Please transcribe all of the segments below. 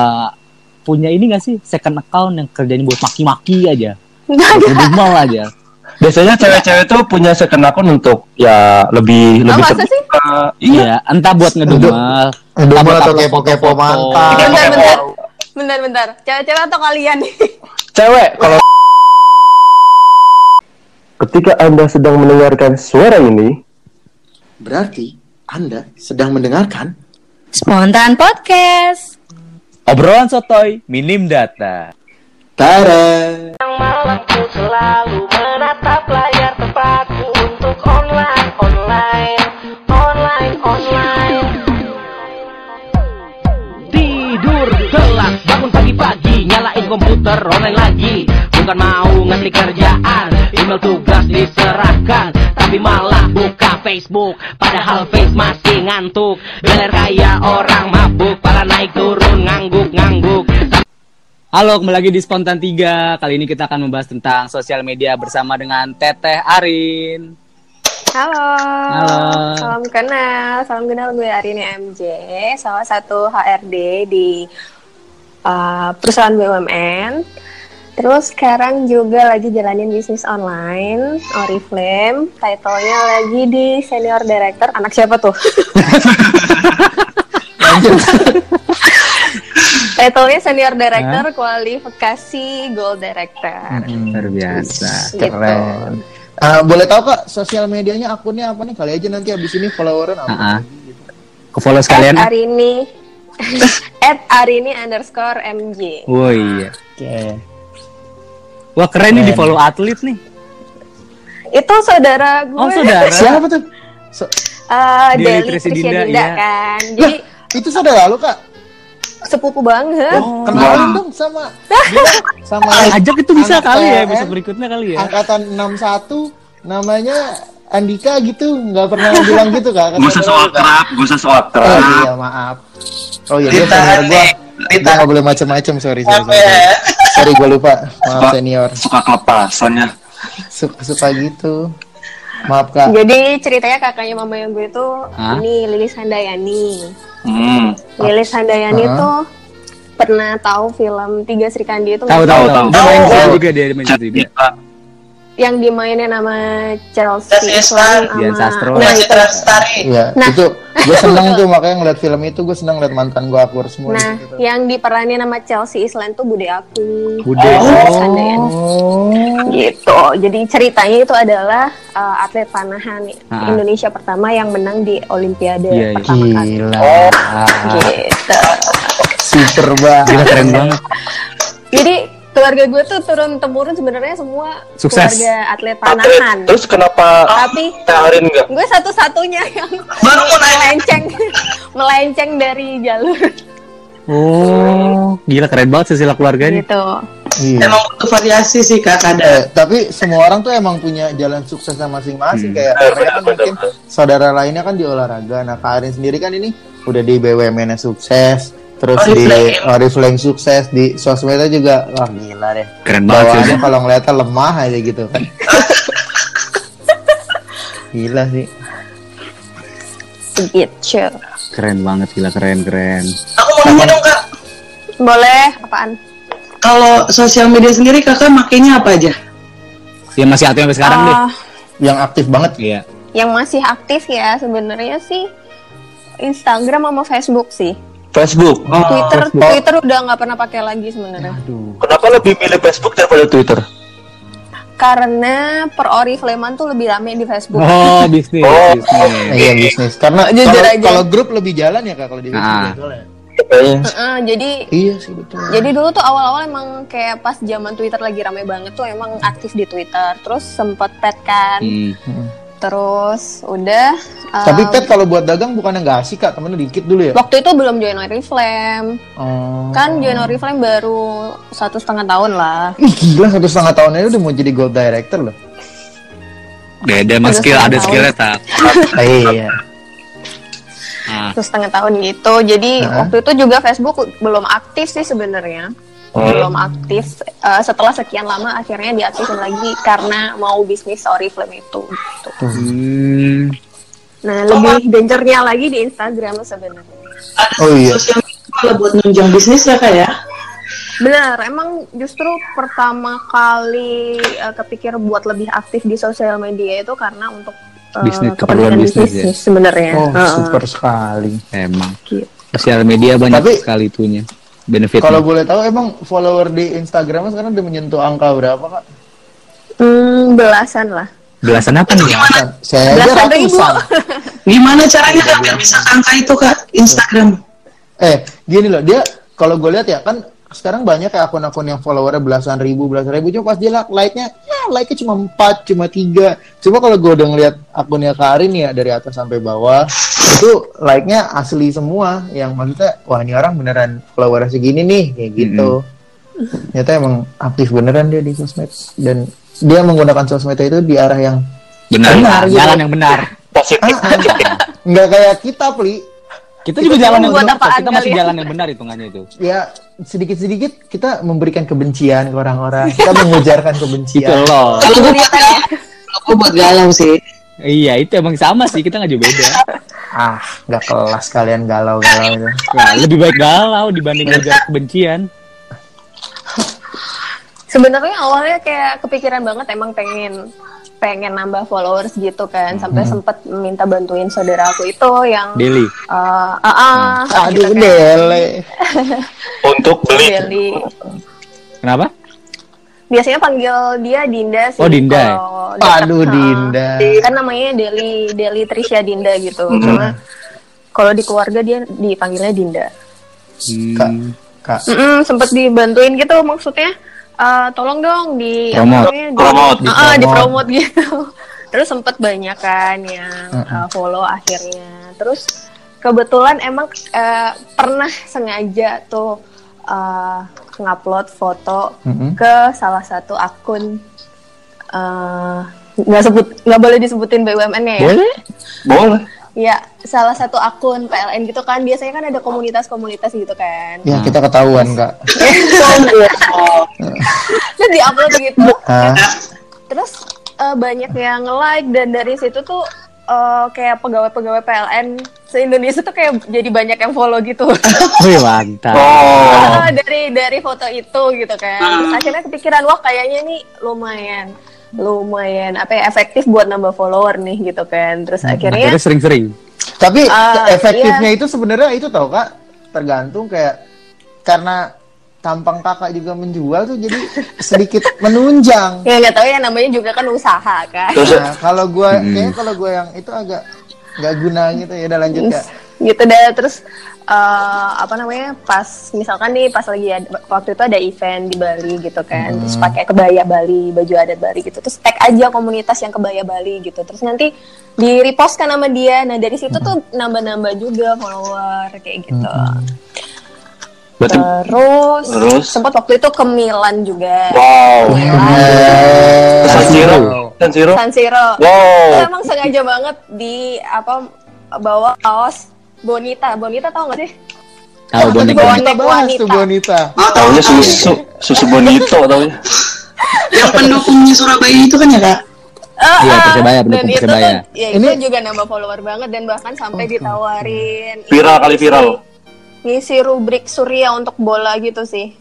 uh, punya ini gak sih second account yang kerjanya buat maki-maki aja. Ngedumel aja Biasanya cewek-cewek tuh punya second akun untuk ya lebih Oh, lebih masa sih? terbuka. Iya. iya entah buat ngedumel entah buat atau kepo-kepo mantan. Bentar, bentar. Bentar, bentar. Cewek-cewek atau kalian nih? Cewek kalau Ketika Anda sedang mendengarkan suara ini, Berarti Anda sedang mendengarkan Spontan Podcast. Obrolan sotoy minim data Tara. malamku selalu menatap layar tempatku untuk online, online, online, online. Tidur telat, bangun pagi-pagi, nyalain komputer online lagi. Bukan mau ngetik kerjaan, email tugas diserahkan, tapi malah buka Facebook. Padahal face masih ngantuk, beler kayak orang mabuk, pala naik turun ngangguk-ngangguk. Halo, kembali lagi di Spontan 3. Kali ini kita akan membahas tentang sosial media bersama dengan Teteh Arin. Halo. Halo. Salam kenal. Salam kenal gue Arini MJ, salah satu HRD di uh, perusahaan BUMN. Terus sekarang juga lagi jalanin bisnis online, Oriflame. Title-nya lagi di Senior Director. Anak siapa tuh? Title-nya Senior Director, kualifikasi Gold Director. Luar biasa. Gitu. Keren. Ah, boleh tahu kak sosial medianya akunnya apa nih? Kali aja nanti abis ini followeran apa? Ah, ah. Ke follow sekalian. At Arini at Arini underscore MJ. Oh iya. Oke. Wah keren nih di Keren. follow atlet nih. Itu saudara gue. Oh saudara. Siapa tuh? So- Eh, Deli Deli Trisdinda, Trisdinda iya. kan. Jadi itu saudara lu kak? sepupu banget. Oh, kenalin dong sama sama Ajak itu bisa kali ya besok berikutnya kali ya. angkatan 61 namanya Andika gitu nggak pernah bilang gitu kak gue usah so akrab, gue usah so akrab. oh iya maaf oh iya dia Ditahan senior ditahan. nggak boleh macem-macem sorry sorry sorry, sorry gue lupa maaf Suka- senior Suka kelepasannya. suka, suka gitu maaf kak Jadi ceritanya kakaknya mama yang gue tuh Hah? ini Lilis Handayani. Hmm. Lilis Handayani Hah? tuh pernah tahu film Tiga Sri Kandi itu Tahu tahu Tahu, tahu. juga dia main juga. Yang dimainin nama Chelsea Chelsea Islan sama Sastro. nah Masih itu. Lestari. Iya, Nah. itu gue seneng tuh makanya ngeliat film itu gue seneng ngeliat mantan gue akur semua Nah, gitu. yang diperanin nama Chelsea Islan tuh bude aku. Bude. Handayani. Oh, gitu. Jadi ceritanya itu adalah uh, atlet panahan Ah. Indonesia pertama yang menang di Olimpiade Iya, iya. pertama kali. gila, Gitu. super banget. Gila keren banget. Jadi keluarga gue tuh turun temurun sebenarnya semua Sukses. keluarga atlet Atlet. panahan. Terus kenapa Tapi Arin enggak? gue satu-satunya yang Baru mau melenceng melenceng dari jalur Oh, gila keren banget silsilah keluarganya. gitu. Iya. Emang butuh variasi sih kak. Eh, tapi semua orang tuh emang punya jalan suksesnya masing-masing Hmm. kayak mereka kan mungkin saudara lainnya kan di olahraga nah Kak Arin sendiri kan ini udah di BUMN sukses terus di Oriflame. Oriflame sukses di sosmednya juga wah gila deh Keren banget sih. kalau ngeliatnya lemah aja gitu kan gila sih Begitu. Keren banget gila keren keren. Aku mau nanya dong kak. Boleh apaan? Kalau sosial media sendiri kakak makainya apa aja? Ya masih aktif sampai sekarang deh. Ah, yang aktif banget Iya. yang masih aktif ya sebenarnya sih Instagram sama Facebook sih. Facebook. Oh, Twitter Facebook. Twitter udah nggak pernah pakai lagi sebenarnya. Kenapa lebih milih Facebook daripada Twitter? Karena per Oriflame tuh lebih rame di Facebook. Oh, bisnis, Oh. bisnis. iya bisnis karena Jujur aja. kalau grup lebih jalan ya kak kalau di Ah. bisnis soalnya. Kayaknya. Heeh, jadi iya sih betul jadi dulu tuh awal-awal emang kayak pas zaman Twitter lagi rame banget tuh emang aktif di Twitter. Terus sempet pet kan. Hmm. Terus udah um, tapi pet kalau buat dagang bukannya nggak asik kak temennya dikit dulu ya waktu itu belum join Oriflame. oh. Kan join Oriflame baru satu setengah tahun lah. Ih, gila satu setengah tahun ini udah mau jadi gold director loh Beda mas skill ada tahun. skillnya tak. iya Ah, Satu setengah tahun gitu. Jadi Hah? waktu itu juga Facebook belum aktif sih sebenarnya. Belum aktif. Eh, setelah sekian lama akhirnya diaktifin lagi karena mau bisnis Oriflame itu. Gitu. hmm. Nah lebih dangernya lagi di Instagram sebenarnya. Oh, iya. kalau buat nunjang bisnis ya kak ya? Benar, emang justru pertama kali eh, kepikir buat lebih aktif di sosial media itu karena untuk eh, Bisnis, keperluan bisnis ya? sebenarnya. Oh, Heeh. super sekali. Emang. Gitu. Sosial media banyak Tapi- sekali itunya. Benefitnya. Kalau boleh tahu emang follower di Instagram sekarang udah menyentuh angka berapa kak? Hmm, belasan lah. Belasan apa nih? Kan, Saya aja Belasan ribu. ratusan. Gimana caranya kak biar bisa angka itu kak Instagram? Eh, gini loh, dia kalau gue lihat ya kan sekarang banyak kayak akun-akun yang followernya belasan ribu, belasan ribu, cuma pas dia like- like-nya, ya like-nya cuma 4, cuma 3. Cuma kalau gue udah ngeliat akunnya Karin ya dari atas sampai bawah, itu like-nya asli semua. Yang maksudnya, wah ini orang beneran followernya segini nih, kayak gitu. Ternyata emang aktif beneran dia di sosmed. Dan dia menggunakan sosmed itu di arah yang Benar. Benar, gitu. Jalan yang benar. Positif. ah, ah, nggak kayak kita, Pli. Kita juga jalan yang benar. Kita masih jalan yang benar hitungannya itu. ya sedikit-sedikit kita memberikan kebencian ke orang-orang, kita mengujarkan Itu kebencian. loh. Kalau gue buat aku buat galau sih. Iya, itu emang sama sih. Kita nggak jauh beda. Ah, nggak kelas kalian galau-galau itu. Nah, lebih baik galau dibanding ngejar kebencian. Sebenarnya awalnya kayak kepikiran banget emang pengen pengen nambah followers gitu kan sampai sempet minta bantuin saudara aku itu yang Deli. eh ah, ah, Aduh, gitu kan. dele. Untuk beli. Deli. Kenapa? Biasanya panggil dia Dinda sih. Oh, Dinda. Aduh, Dinda. Kan namanya Deli Deli Trisha Dinda gitu. Cuma kalau di keluarga dia dipanggilnya Dinda. Kak, Hmm. Kak. Mm-mm, sempet dibantuin gitu maksudnya eh, tolong dong di Promote. di, Promote. Ah, ah, Di dipromote gitu terus sempet banyak kan yang eh, follow akhirnya terus kebetulan emang eh, pernah sengaja tuh eh, ngupload foto Mm-mm. ke salah satu akun nggak sebut nggak boleh disebutin BUMN-nya ya Boleh? Boleh. Ya salah satu akun PLN gitu kan biasanya kan ada komunitas-komunitas gitu kan Ya, kita ketahuan, Kak. terus diupload gitu Hah? terus eh, banyak yang like dan dari situ tuh eh, kayak pegawai-pegawai PLN se Indonesia tuh kayak jadi banyak yang follow gitu Wih, mantap. Oh. Eh, dari dari foto itu gitu kan terus akhirnya kepikiran wah kayaknya nih lumayan lumayan apa ya efektif buat nambah follower nih gitu kan terus akhirnya Akhirnya sering-sering. Tapi Ah, efektifnya itu sebenarnya itu tau, Kak. Tergantung kayak karena tampang kakak juga menjual tuh jadi sedikit menunjang. ya nggak tahu ya namanya juga kan usaha kan Nah, kalau gua kayaknya kalau gua yang itu agak nggak guna gitu ya udah lanjut Kak. gitu deh terus eh, apa namanya pas misalkan nih pas lagi ada, waktu itu ada event di Bali gitu kan terus pakai kebaya Bali baju adat Bali gitu terus tag aja komunitas yang kebaya Bali gitu terus nanti di repost kan sama dia nah dari situ tuh nambah-nambah juga follower kayak gitu berarti terus, Terus? sempat waktu itu ke Milan juga wow. Eh, San Siro. San Siro. San Siro itu Wow. emang sengaja banget di apa bawa kaos Bonita Bonita tau gak sih Tahu kita bahas tuh wanita. Bonita. Oh, Taunya susu susu bonito taunya. yang pendukungnya Surabaya itu kan ya kak? Ah, Iya, ah. Persebaya, dan pendukung itu Persebaya. tuh ya itu Ini- juga nambah follower banget dan bahkan sampai ditawarin Viral kali viral. ngisi rubrik Surya untuk bola gitu sih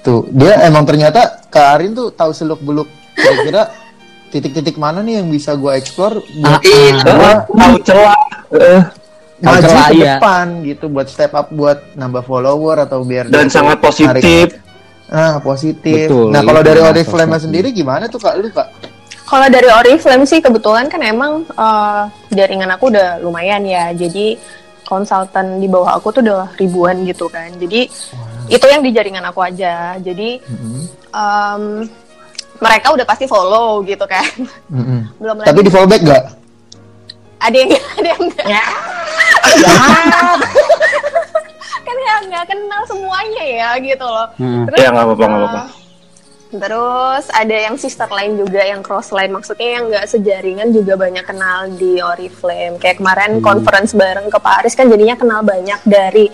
Tuh, dia emang ternyata Kak Arin tuh tahu seluk beluk kira-kira titik-titik mana nih yang bisa gua explore buat Eh, Tahu celah. Tahu maju celah, ke iya. depan gitu buat step up buat nambah follower atau biar Dan sangat narik- positif. Nah, positif. Betul, nah, kalau itu dari Oriflame sendiri gimana tuh Kak lu, Kak? kalau dari Oriflame sih kebetulan kan emang eh, jaringan aku udah lumayan ya jadi konsultan di bawah aku tuh udah ribuan gitu kan jadi itu yang di jaringan aku aja jadi em, mereka udah pasti follow gitu kan Mm-mm. belum lagi Tapi di fallback gak? ada yang ada yang enggak kan nggak nggak kenal semuanya ya gitu loh Hmm. terus Ya nggak apa-apa nggak apa-apa. Terus ada yang sister line juga yang cross line. Maksudnya yang nggak sejaringan juga banyak kenal di Oriflame. Kayak kemarin conference bareng ke Paris kan jadinya kenal banyak dari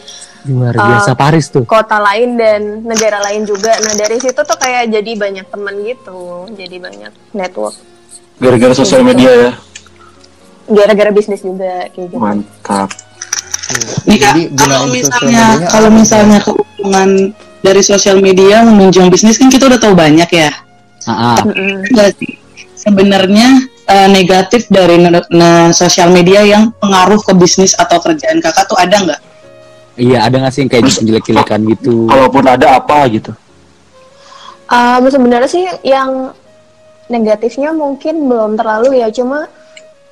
Luar Uh, biasa Paris tuh. kota lain dan negara lain juga. Nah dari situ tuh kayak jadi banyak teman gitu. Jadi banyak network. Gara-gara sosial media ya. gara-gara bisnis juga kayak gitu. Mantap. Jadi kalau misalnya kalau misalnya keuntungan dari sosial media menunjang bisnis kan kita udah tahu banyak ya. Ah, ah. Mm-mm. Enggak sih. Sebenarnya eh, negatif dari ne- ne- sosial media yang pengaruh ke bisnis atau kerjaan kakak tuh ada nggak? Iya, ada nggak sih yang kayak jelek-jelekan gitu? Kalaupun ada apa gitu. Um, sebenarnya sih yang negatifnya mungkin belum terlalu ya, cuma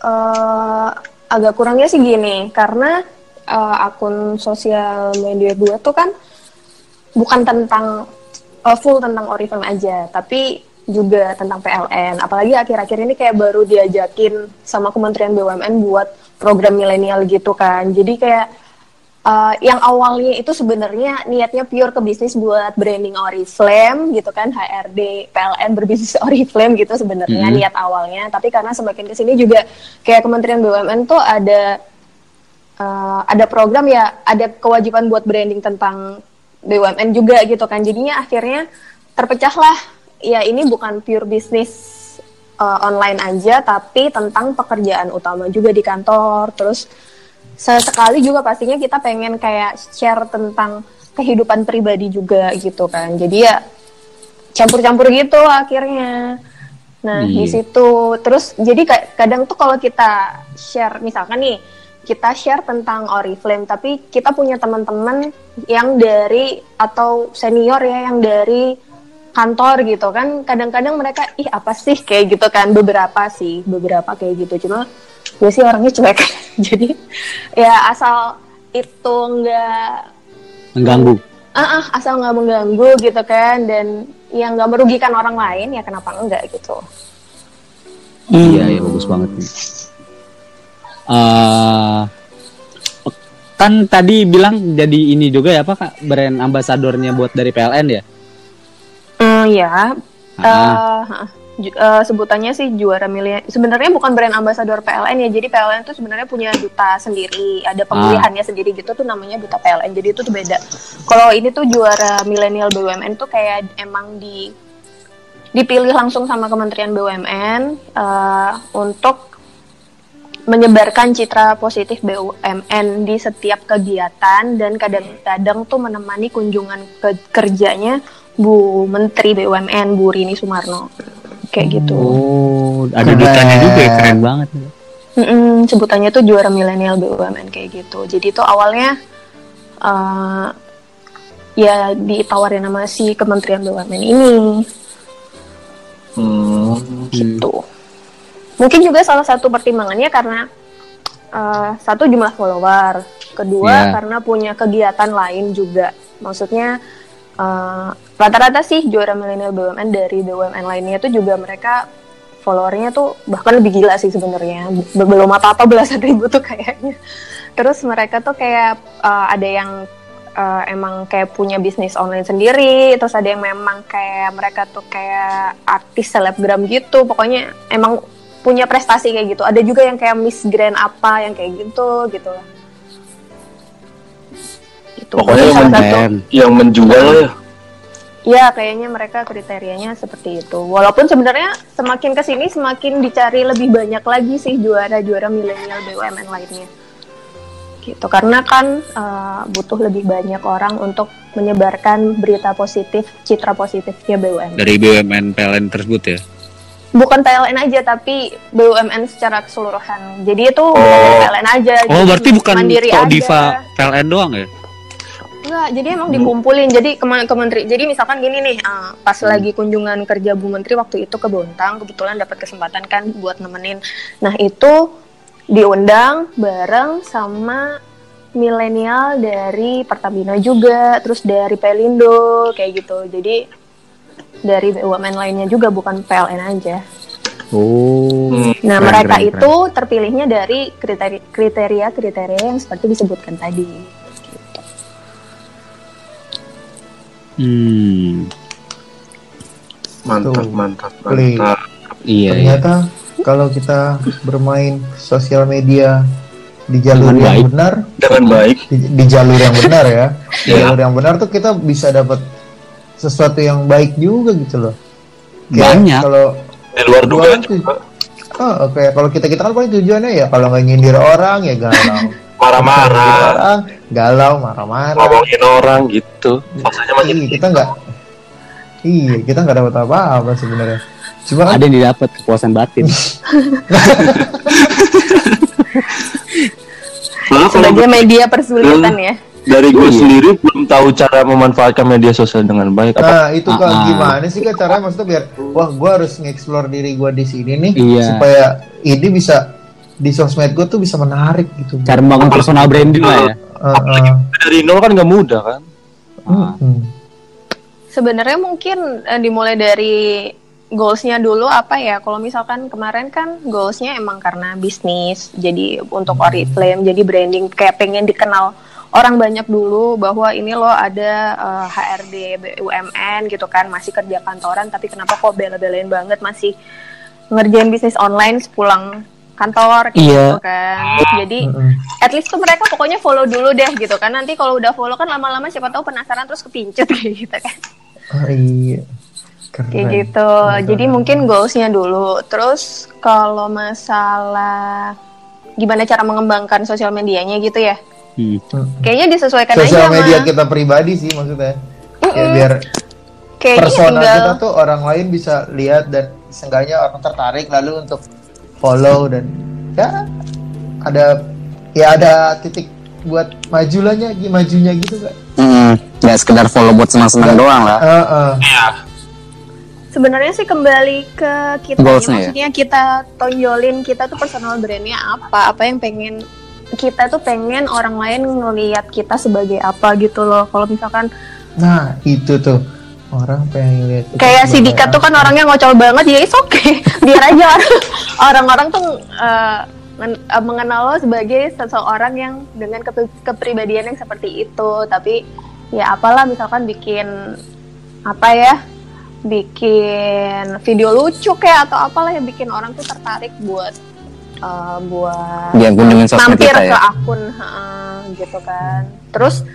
eh, agak kurangnya sih gini, karena eh, akun sosial media gue tuh kan bukan tentang eh, full tentang Oriflame aja, tapi juga tentang PLN. Apalagi akhir-akhir ini kayak baru diajakin sama Kementerian BUMN buat program milenial gitu kan. Jadi kayak Uh, yang awalnya itu sebenarnya niatnya pure ke bisnis buat branding Oriflame gitu kan HRD PLN berbisnis Oriflame gitu sebenarnya Mhm. niat awalnya tapi karena semakin ke sini juga kayak Kementerian BUMN tuh ada uh, ada program ya ada kewajiban buat branding tentang BUMN juga gitu kan. Jadinya akhirnya terpecahlah. Ya ini bukan pure bisnis uh, online aja tapi tentang pekerjaan utama juga di kantor. Terus sesekali juga pastinya kita pengen kayak share tentang kehidupan pribadi juga gitu kan. Jadi ya campur-campur gitu akhirnya. Nah di Iya. situ. Terus jadi ka- kadang tuh kalau kita share misalkan nih kita share tentang Oriflame tapi kita punya teman-teman yang dari atau senior ya yang dari kantor gitu kan. Kadang-kadang mereka ih apa sih? kayak gitu kan. Beberapa sih beberapa kayak gitu. Cuma gue sih orangnya cuek. Jadi ya asal itu nggak Mengganggu. ah ah, asal nggak mengganggu gitu kan. Dan yang nggak merugikan orang lain ya kenapa enggak gitu. Iya, iya bagus banget. nih. Eh, kan tadi bilang jadi ini juga ya apa kak brand ambasadornya buat dari PLN ya? Hmm, ya Ah, ju- eh, sebutannya sih juara milenial sebenarnya bukan brand ambasador PLN ya. Jadi PLN tuh sebenarnya punya duta sendiri ada pemilihannya sendiri gitu tuh namanya duta PLN jadi itu tuh beda. Kalau ini tuh juara milenial BUMN tuh kayak emang di dipilih langsung sama Kementerian BUMN eh, untuk menyebarkan citra positif BUMN di setiap kegiatan dan kadang-kadang tuh menemani kunjungan ke kerjanya Bu Menteri BUMN Bu Rini Sumarno kayak gitu. Oh, ada Keren. dutanya juga ya, keren banget. Mm-mm, sebutannya tuh juara milenial BUMN kayak gitu. Jadi itu awalnya eh, ya ditawarin sama si Kementerian BUMN ini Hmm. gitu. Mungkin juga salah satu pertimbangannya karena eh, satu jumlah follower, kedua Iya. karena punya kegiatan lain juga. Maksudnya eh, rata-rata sih juara milenial BUMN dari BUMN lainnya tuh juga mereka followernya tuh bahkan lebih gila sih sebenarnya Be- belum apa apa belasan ribu tuh kayaknya terus mereka tuh kayak eh, ada yang eh, emang kayak punya bisnis online sendiri terus ada yang memang kayak mereka tuh kayak artis selebgram gitu pokoknya emang punya prestasi kayak gitu ada juga yang kayak Miss Grand apa yang kayak gitu gitu lah Gitu. Pokoknya yang salah satu. Yang menjual ya. Ya, kayaknya mereka kriterianya seperti itu. Walaupun sebenarnya semakin ke sini semakin dicari lebih banyak lagi sih juara-juara milenial BUMN lainnya. Gitu, karena kan eh, butuh lebih banyak orang untuk menyebarkan berita positif, citra positifnya BUMN. Dari BUMN PLN tersebut ya? Bukan PLN aja, tapi BUMN secara keseluruhan. Jadi itu Oh. PLN aja. Oh, jadi berarti bukan Tok. Diva PLN doang ya? Enggak, jadi emang dikumpulin. Jadi ke menteri. Jadi misalkan gini nih, ah, pas lagi kunjungan kerja Bu Menteri waktu itu ke Bontang, kebetulan dapat kesempatan kan buat nemenin. Nah, itu diundang bareng sama milenial dari Pertamina juga, terus dari Pelindo kayak gitu. Jadi dari BUMN lainnya juga bukan PLN aja. Oh. Nah, Keren, mereka keren, itu terpilihnya dari kriteria- kriteria-kriteria yang seperti disebutkan tadi. Hmm. Mantap, Tuh. mantap, Klik. mantap. Iya. iya. Ternyata kalau kita bermain sosial media di jalur Dengan yang baik. benar, Dengan baik. di, di jalur yang benar ya, di Iya. jalur yang benar tuh kita bisa dapat sesuatu yang baik juga gitu loh. Banyak. Kalau Di luar dugaan juga. oh, oke kalau kita kita kan paling tujuannya ya kalau nggak nyindir orang ya galau. marah-marah orang galau marah-marah ngomongin orang gitu fasenya masih iya kita nggak iya kita nggak dapat apa-apa sebenarnya cuma Ada yang didapat kepuasan batin. Kalau Sebagai media persulitan ya. Dari gue Iya. sendiri belum tahu cara memanfaatkan media sosial dengan baik apa Nah itu kak Ah, ah. gimana sih kak caranya maksudnya biar wah gue harus nge-explore diri gue di sini nih Iya. supaya ini bisa di sosmed gue tuh bisa menarik gitu. Cara membangun personal branding lah ya. Ah, ah. dari nol kan nggak mudah kan Ah. Hmm. Sebenarnya mungkin eh, dimulai dari goalsnya dulu apa ya? Kalau misalkan kemarin kan goalsnya emang karena bisnis, jadi untuk Oriflame, jadi branding kayak pengen dikenal orang banyak dulu bahwa ini loh ada eh, HRD BUMN gitu kan, masih kerja kantoran tapi kenapa kok bela-belain banget masih ngerjain bisnis online sepulang kantor Iya. gitu kan. Jadi at least tuh mereka pokoknya follow dulu deh gitu kan nanti kalau udah follow kan lama-lama siapa tahu penasaran terus kepincut kayak gitu kan Ah, iya. Keren. kayak gitu jadi mungkin goalsnya dulu terus kalau masalah gimana cara mengembangkan sosial medianya gitu ya Hmm. Mm. kayaknya disesuaikan Sosial aja media sama kita pribadi sih maksudnya. Ya, Mm-mm. biar kayaknya persona tinggal kita tuh orang lain bisa lihat dan seenggaknya orang tertarik lalu untuk follow dan ya ada ya ada titik buat majulahnya majunya gitu kan. Hmm. Nggak sekedar follow buat senang-senang doang lah. Heeh. sebenarnya sih kembali ke kita Goalsnya ya? maksudnya kita tonjolin kita tuh personal brandnya apa apa yang pengen kita tuh pengen orang lain ngelihat kita sebagai apa gitu loh. Kalau misalkan Nah, itu tuh. Orang pengen lihat kayak si Dika tuh kan orangnya ngocol banget ya is oke biar aja orang- orang-orang tuh men- eh, mengenal lo sebagai seseorang yang dengan kepribadian yang seperti itu. Tapi ya apalah misalkan bikin apa ya bikin video lucu kayak atau apalah yang bikin orang tuh tertarik buat eh, buat sosmed mampir kita ke ya. akun heeh, gitu kan terus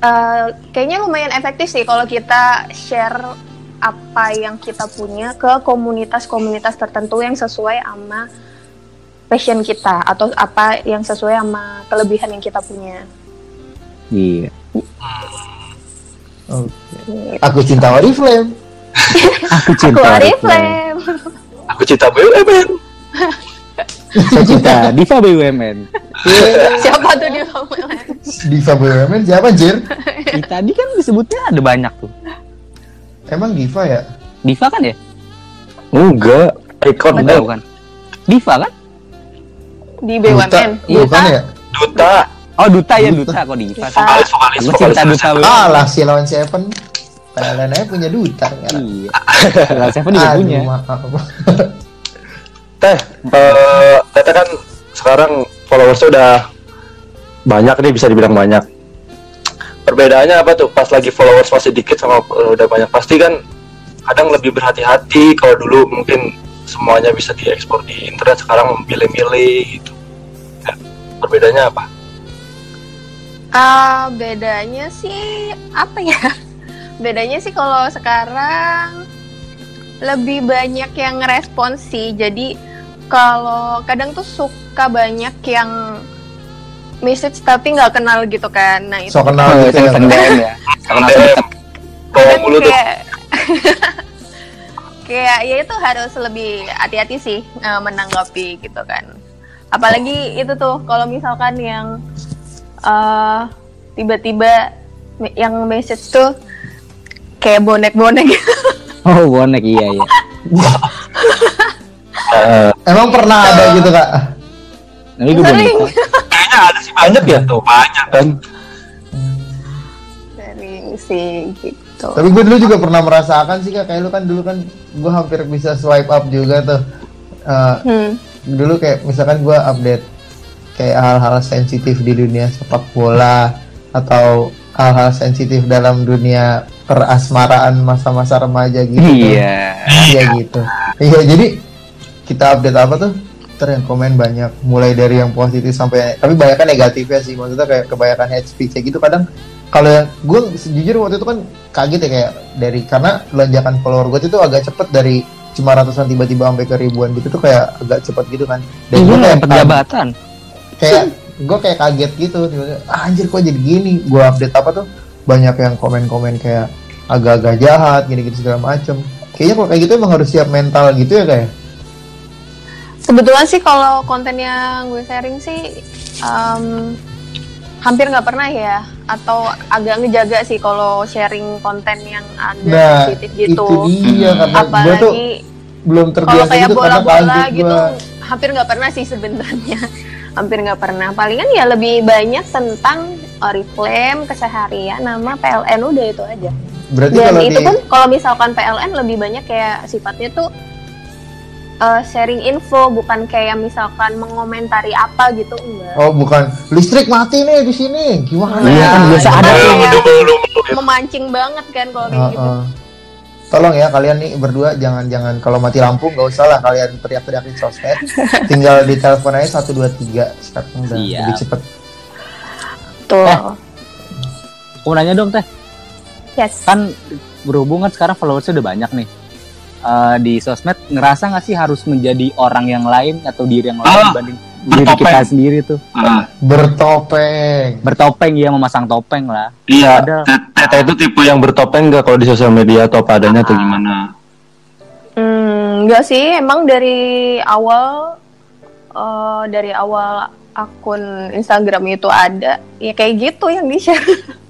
eh, kayaknya lumayan efektif sih kalau kita share apa yang kita punya ke komunitas-komunitas tertentu yang sesuai sama passion kita atau apa yang sesuai sama kelebihan yang kita punya. Iya. Oke. Aku cinta Oriflame. Aku Aku cinta. Oriflame. aku cinta BUMN Saya cinta Diva BUMN. Siapa tuh di bawah? Diva BUMN siapa Jir? Ih, tadi kan disebutnya ada banyak tuh. Emang Diva ya? Diva kan ya? enggak ikon Enggak bukan. Diva kan? Di Duta? BUMN. Bukan ya? duta Oh Duta ya Duta kok Diva. vokalis vokalis vokalis cinta Duta BUMN. Kalah si lawan Seven. Aja punya duta. Iya. Kalau Seven juga Aduh, punya. Teh eh teteh kan sekarang followersnya udah banyak nih bisa dibilang banyak. Perbedaannya apa tuh? Pas lagi followers masih dikit sama eh, udah banyak pasti kan kadang lebih berhati-hati kalau dulu mungkin semuanya bisa diekspor di internet sekarang memilih-milih gitu. Ya, perbedaannya apa? Ah, bedanya sih apa ya? Bedanya sih kalau sekarang lebih banyak yang ngerespons sih. Jadi kalau kadang tuh suka banyak yang message tapi nggak kenal gitu kan. Nah itu So kenal Oh, gitu ya. DM ya. DM kadang tuh kayak kayak ya itu harus lebih hati-hati sih eh, menanggapi gitu kan. Apalagi itu tuh kalau misalkan yang eh tiba-tiba yang message tuh kayak bonek-bonek gitu. Oh bonek iya iya. Eh, Emang pernah ada gitu kak? Tapi gue Sering. bonek. kayaknya ada sih banyak ya tuh banyak kan Sering sih gitu. Tapi gue dulu juga pernah merasakan sih kak. Kayak lu kan dulu kan gue hampir bisa swipe up juga tuh. Eh, Hmm. dulu kayak misalkan gue update kayak hal-hal sensitif di dunia sepak bola atau hal-hal sensitif dalam dunia perasmaraan masa-masa remaja gitu. Iya. Iya gitu. Iya jadi kita update apa tuh? Ntar yang komen banyak, mulai dari yang positif sampai tapi banyak kan negatifnya sih. Maksudnya kayak kebanyakan hate speech gitu kadang kalau yang gue jujur waktu itu kan kaget ya kayak dari karena lonjakan follower gue itu agak cepet dari cuma ratusan tiba-tiba sampai ke ribuan gitu tuh kayak agak cepet gitu kan. Dan Iya gue kayak dapat jabatan. kayak gue kayak kaget gitu "Ah, anjir kok jadi gini gue update apa tuh banyak yang komen-komen kayak agak-agak jahat gini-gitu segala macem kayaknya kalau kayak gitu emang harus siap mental gitu ya kayak Kebetulan sih kalau konten yang gue sharing sih em, hampir nggak pernah ya atau agak ngejaga sih kalau sharing konten yang agak nah sensitif gitu. itu dia karena gue tuh Apalagi belum kalau terbiasa kayak gitu bola-bola gitu gua. hampir nggak pernah sih sebenarnya. hampir nggak pernah. Palingan ya lebih banyak tentang Oriflame, keseharian, nama PLN udah itu aja. berarti Dan kalau itu di pun kalau misalkan PLN lebih banyak kayak sifatnya tuh eh, sharing info bukan kayak misalkan mengomentari apa gitu enggak. oh bukan listrik mati nih di sini gimana Iya, kan biasa itu ada belum memancing banget kan kalau kayak Heeh. gitu. Tolong ya kalian nih berdua jangan-jangan kalau mati lampu nggak usah lah kalian teriak-teriak di sosmed. Tinggal di telepon aja 123 sekarang udah Siap. lebih cepet. Tuh. Eh. Aku mau nanya dong teh, Yes. kan berhubung kan sekarang followersnya udah banyak nih. Eh, di sosmed ngerasa nggak sih harus menjadi orang yang lain atau diri yang lain Ah, dibanding diri kita sendiri tuh Ah, Bertopeng. bertopeng ya memasang topeng lah iya, Ada. Tet- Tete itu tipe yang bertopeng nggak kalau di sosial media atau apa adanya atau gimana? Hmm, enggak sih, emang dari awal eh, dari awal akun Instagram itu ada. Ya kayak gitu yang di share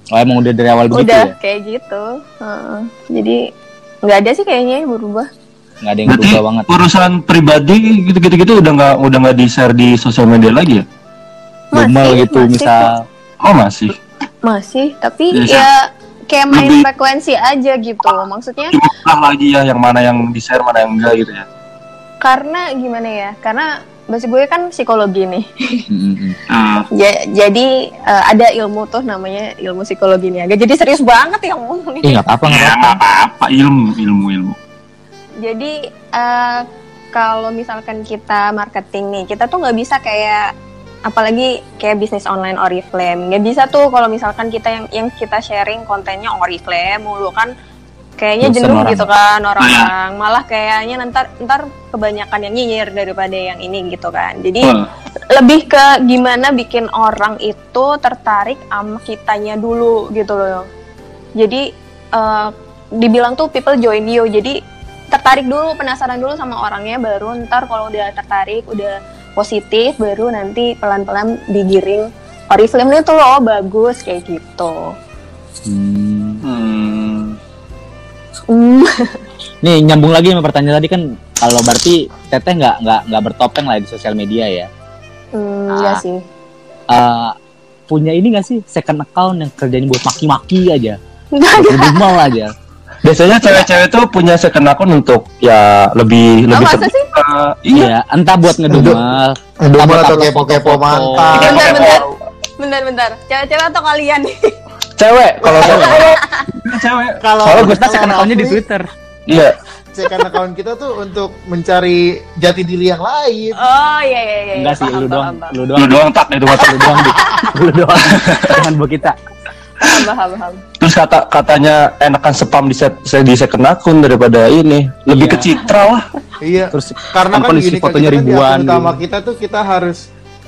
oh emang udah dari awal begitu udah ya? kayak gitu. Heeh. jadi nggak ada sih kayaknya yang berubah. Nggak ada yang Berarti berubah banget. urusan pribadi gitu-gitu gitu udah nggak udah nggak di share di sosial media lagi ya? Masih, gitu masih misal Oh masih. masih tapi Iya, ya kayak main Lebih- frekuensi aja gitu maksudnya Cuma lah lagi ya yang mana yang di share mana yang enggak gitu ya. karena gimana ya? Karena basi gue kan psikologi nih. Ah, Ja- jadi eh, ada ilmu tuh namanya ilmu psikologi nih agak jadi serius banget ya ngomong Ih nih nggak apa-apa nggak ya apa-apa. nggak apa-apa ilmu ilmu ilmu. jadi eh, kalau misalkan kita marketing nih kita tuh nggak bisa kayak apalagi kayak bisnis online Oriflame. Nggak bisa tuh kalau misalkan kita yang yang kita sharing kontennya Oriflame mulu kan kayaknya Bosen jenuh orang. gitu kan orang-orang malah kayaknya ntar ntar kebanyakan yang nyinyir daripada yang ini gitu kan jadi Wah, lebih ke gimana bikin orang itu tertarik sama kitanya dulu gitu loh. Jadi eh, dibilang tuh people join you. Jadi tertarik dulu, penasaran dulu sama orangnya baru ntar kalau udah tertarik, udah positif baru nanti pelan-pelan digiring Oriflame itu loh bagus kayak gitu. Hmm. hmm, Hmm. nih nyambung lagi sama pertanyaan tadi kan kalau berarti teteh nggak nggak nggak bertopeng lah di sosial media ya Hmm, Ah. iya sih. Eh, punya ini nggak sih second account yang kerjanya buat maki-maki aja Nggak buat ada. ngedumel aja Biasanya cewek-cewek tuh punya second account untuk ya lebih Oh, lebih masa sih? eh, iya. iya entah buat ngedumel Upload- atau kepo-kepo mantan. Bentar, bentar. Bentar, bentar. Cewek-cewek atau kalian nih? cewek kalau cewek. cewek. Kalau gue kalau second accountnya di Twitter Iya. second account kita tuh untuk mencari jati diri yang lain. Oh iya iya iya. enggak sih lu doang lu Lu doang doang tak itu mata. lu doang Dik. lu doang jangan buat kita Paham, paham. Terus kata katanya enakan spam di set, di second account daripada ini. Lebih Iya. ke citra lah. Iya. terus Karena kan isi gini kan, fotonya kita kan di ribuan akun utama gitu. kita tuh kita harus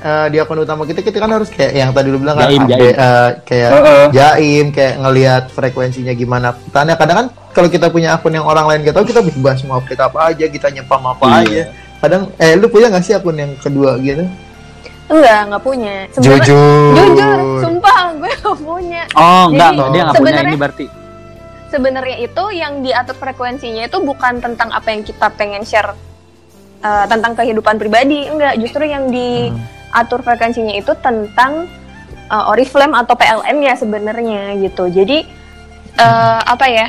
eh, di akun utama kita kita kan harus kayak yang tadi lu bilang kan Jaim, update, jaim. eh, kayak Heeh. jaim kayak ngelihat frekuensinya gimana tanya kadang kan kalau kita punya akun yang orang lain gak tahu kita bebas mau update apa aja kita nyepam apa Iya. aja kadang eh lu punya gak sih akun yang kedua gitu Enggak, enggak punya. Sebenarnya- jujur Jujur, sumpah gue enggak punya. oh enggak Jadi, dia nggak punya sebenarnya- ini berarti Sebenarnya itu yang diatur frekuensinya itu bukan tentang apa yang kita pengen share eh, tentang kehidupan pribadi, enggak. Justru yang diatur frekuensinya itu tentang eh, Oriflame atau PLN ya sebenarnya gitu. Jadi eh, apa ya?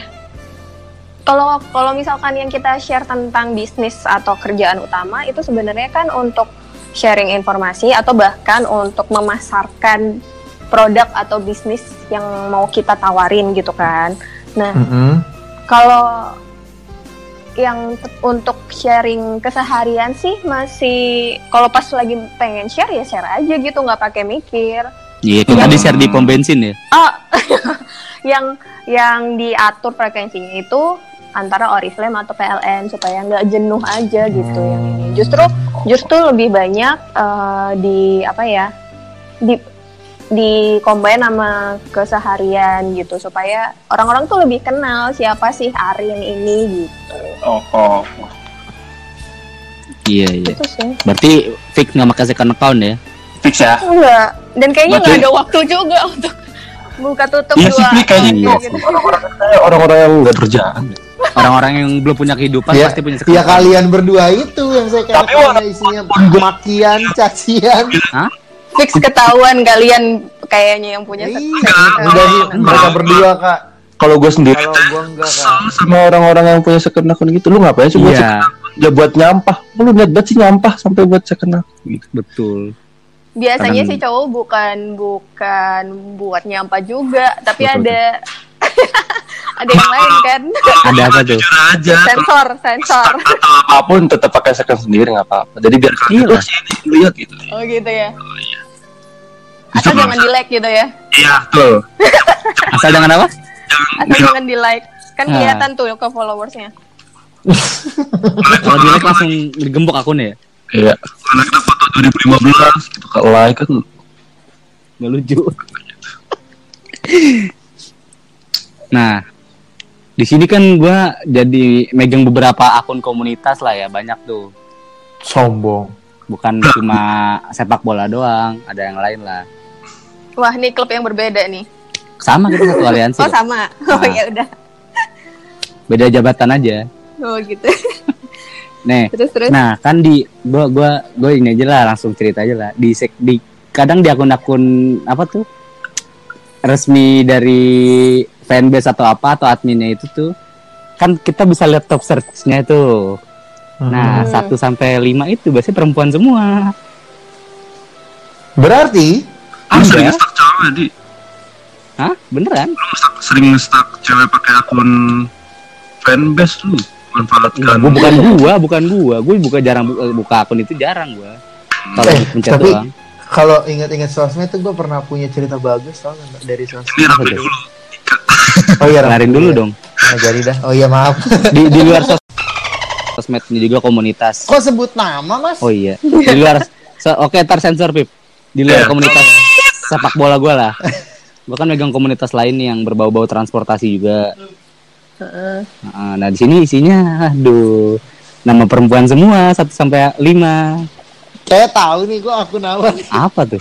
Kalau kalau misalkan yang kita share tentang bisnis atau kerjaan utama itu sebenarnya kan untuk sharing informasi atau bahkan untuk memasarkan produk atau bisnis yang mau kita tawarin gitu kan. Nah, Mm-mm. kalau yang untuk sharing keseharian sih masih kalau pas lagi pengen share ya share aja gitu nggak pakai mikir. iya itu tadi share di pom bensin ya Oh, yang yang diatur frekuensinya itu antara Oriflame atau PLN supaya nggak jenuh aja gitu yang ini. Justru justru lebih banyak eh, di apa ya di di combine sama keseharian gitu supaya orang-orang tuh lebih kenal siapa sih Arin ini gitu. Oh, oh. Iya iya. Itu sih. Berarti fix nggak pakai second account ya? Fix ya. Enggak. Dan kayaknya Berarti- nggak ada waktu juga untuk buka tutup Iya dua. sih, kayaknya account iya gitu. Orang-orang yang nggak kerjaan. Orang-orang yang belum punya kehidupan Ya, pasti punya second ya kalian berdua itu yang saya kira isinya gua- makian, cacian. Fix ketahuan kalian kayaknya yang punya Iya, second udah sih account. mereka berdua kak. Kalau gue sendiri Kalau gua enggak kak. sama orang-orang yang punya second account gitu. Lu ngapain sih buat Iya. Ya buat nyampah. Lu niat banget sih nyampah sampai buat second account gitu. Betul. Biasanya sih cowok bukan bukan buat nyampah juga, tapi Betul, ada ada yang lain kan. Ada apa tuh? Aja. sensor, sensor. Atau apa pun tetap pakai second sendiri nggak apa-apa. Jadi biar kalian Iya. oh sini lihat gitu. Oh gitu ya. Itu Asal jangan di like gitu ya. Iya, tuh. Asal jangan apa? Asal jangan di like. Kan Ah. kelihatan tuh ke followersnya. Kalau di like langsung digembok akunnya ya? Iya. Karena kita foto 2015 gitu ke like kan Nggak lucu. nah, di sini kan gua jadi megang beberapa akun komunitas lah ya, banyak tuh. Sombong. Bukan cuma sepak bola doang, ada yang lain lah. Wah, ini klub yang berbeda nih. Sama kita satu aliansi. Oh, sama. Oh, Ah. ya udah. Beda jabatan aja. Oh, gitu. Nih, terus terus. Nah, kan di gua gua gua ini aja lah langsung cerita aja lah. Di sek di kadang di akun-akun apa tuh? resmi dari fanbase atau apa atau adminnya itu tuh kan kita bisa lihat top search-nya itu. Nah, Hmm. satu sampai lima itu biasanya perempuan semua. Berarti Lu sering nge-stalk cewek di Hah? Beneran? Lu nge-stalk- sering nge-stalk cewek pakai akun fanbase lu manfaatkan Gua bukan gua, bukan gua. Gua buka jarang buka, buka akun itu jarang gua. Kalau Eh, pencet tapi- doang. kalau ingat-ingat sosmed tuh gue pernah punya cerita bagus tau nggak dari sosmed. ini rapi dulu Oh iya, Kelarin dulu iya. dong. Nah, jadi dah. Oh iya maaf. Di di luar sos sosmed ini juga komunitas. Kok sebut nama mas? Oh iya. Di luar so- oke ntar sensor Pip. Di luar Iya. komunitas sepak bola gua lah. Gua kan megang komunitas lain nih yang berbau-bau transportasi juga. Heeh. Nah, nah, di sini isinya aduh nama perempuan semua 1 sampai 5. Kayak tahu nih gue akun apa nih. Apa tuh?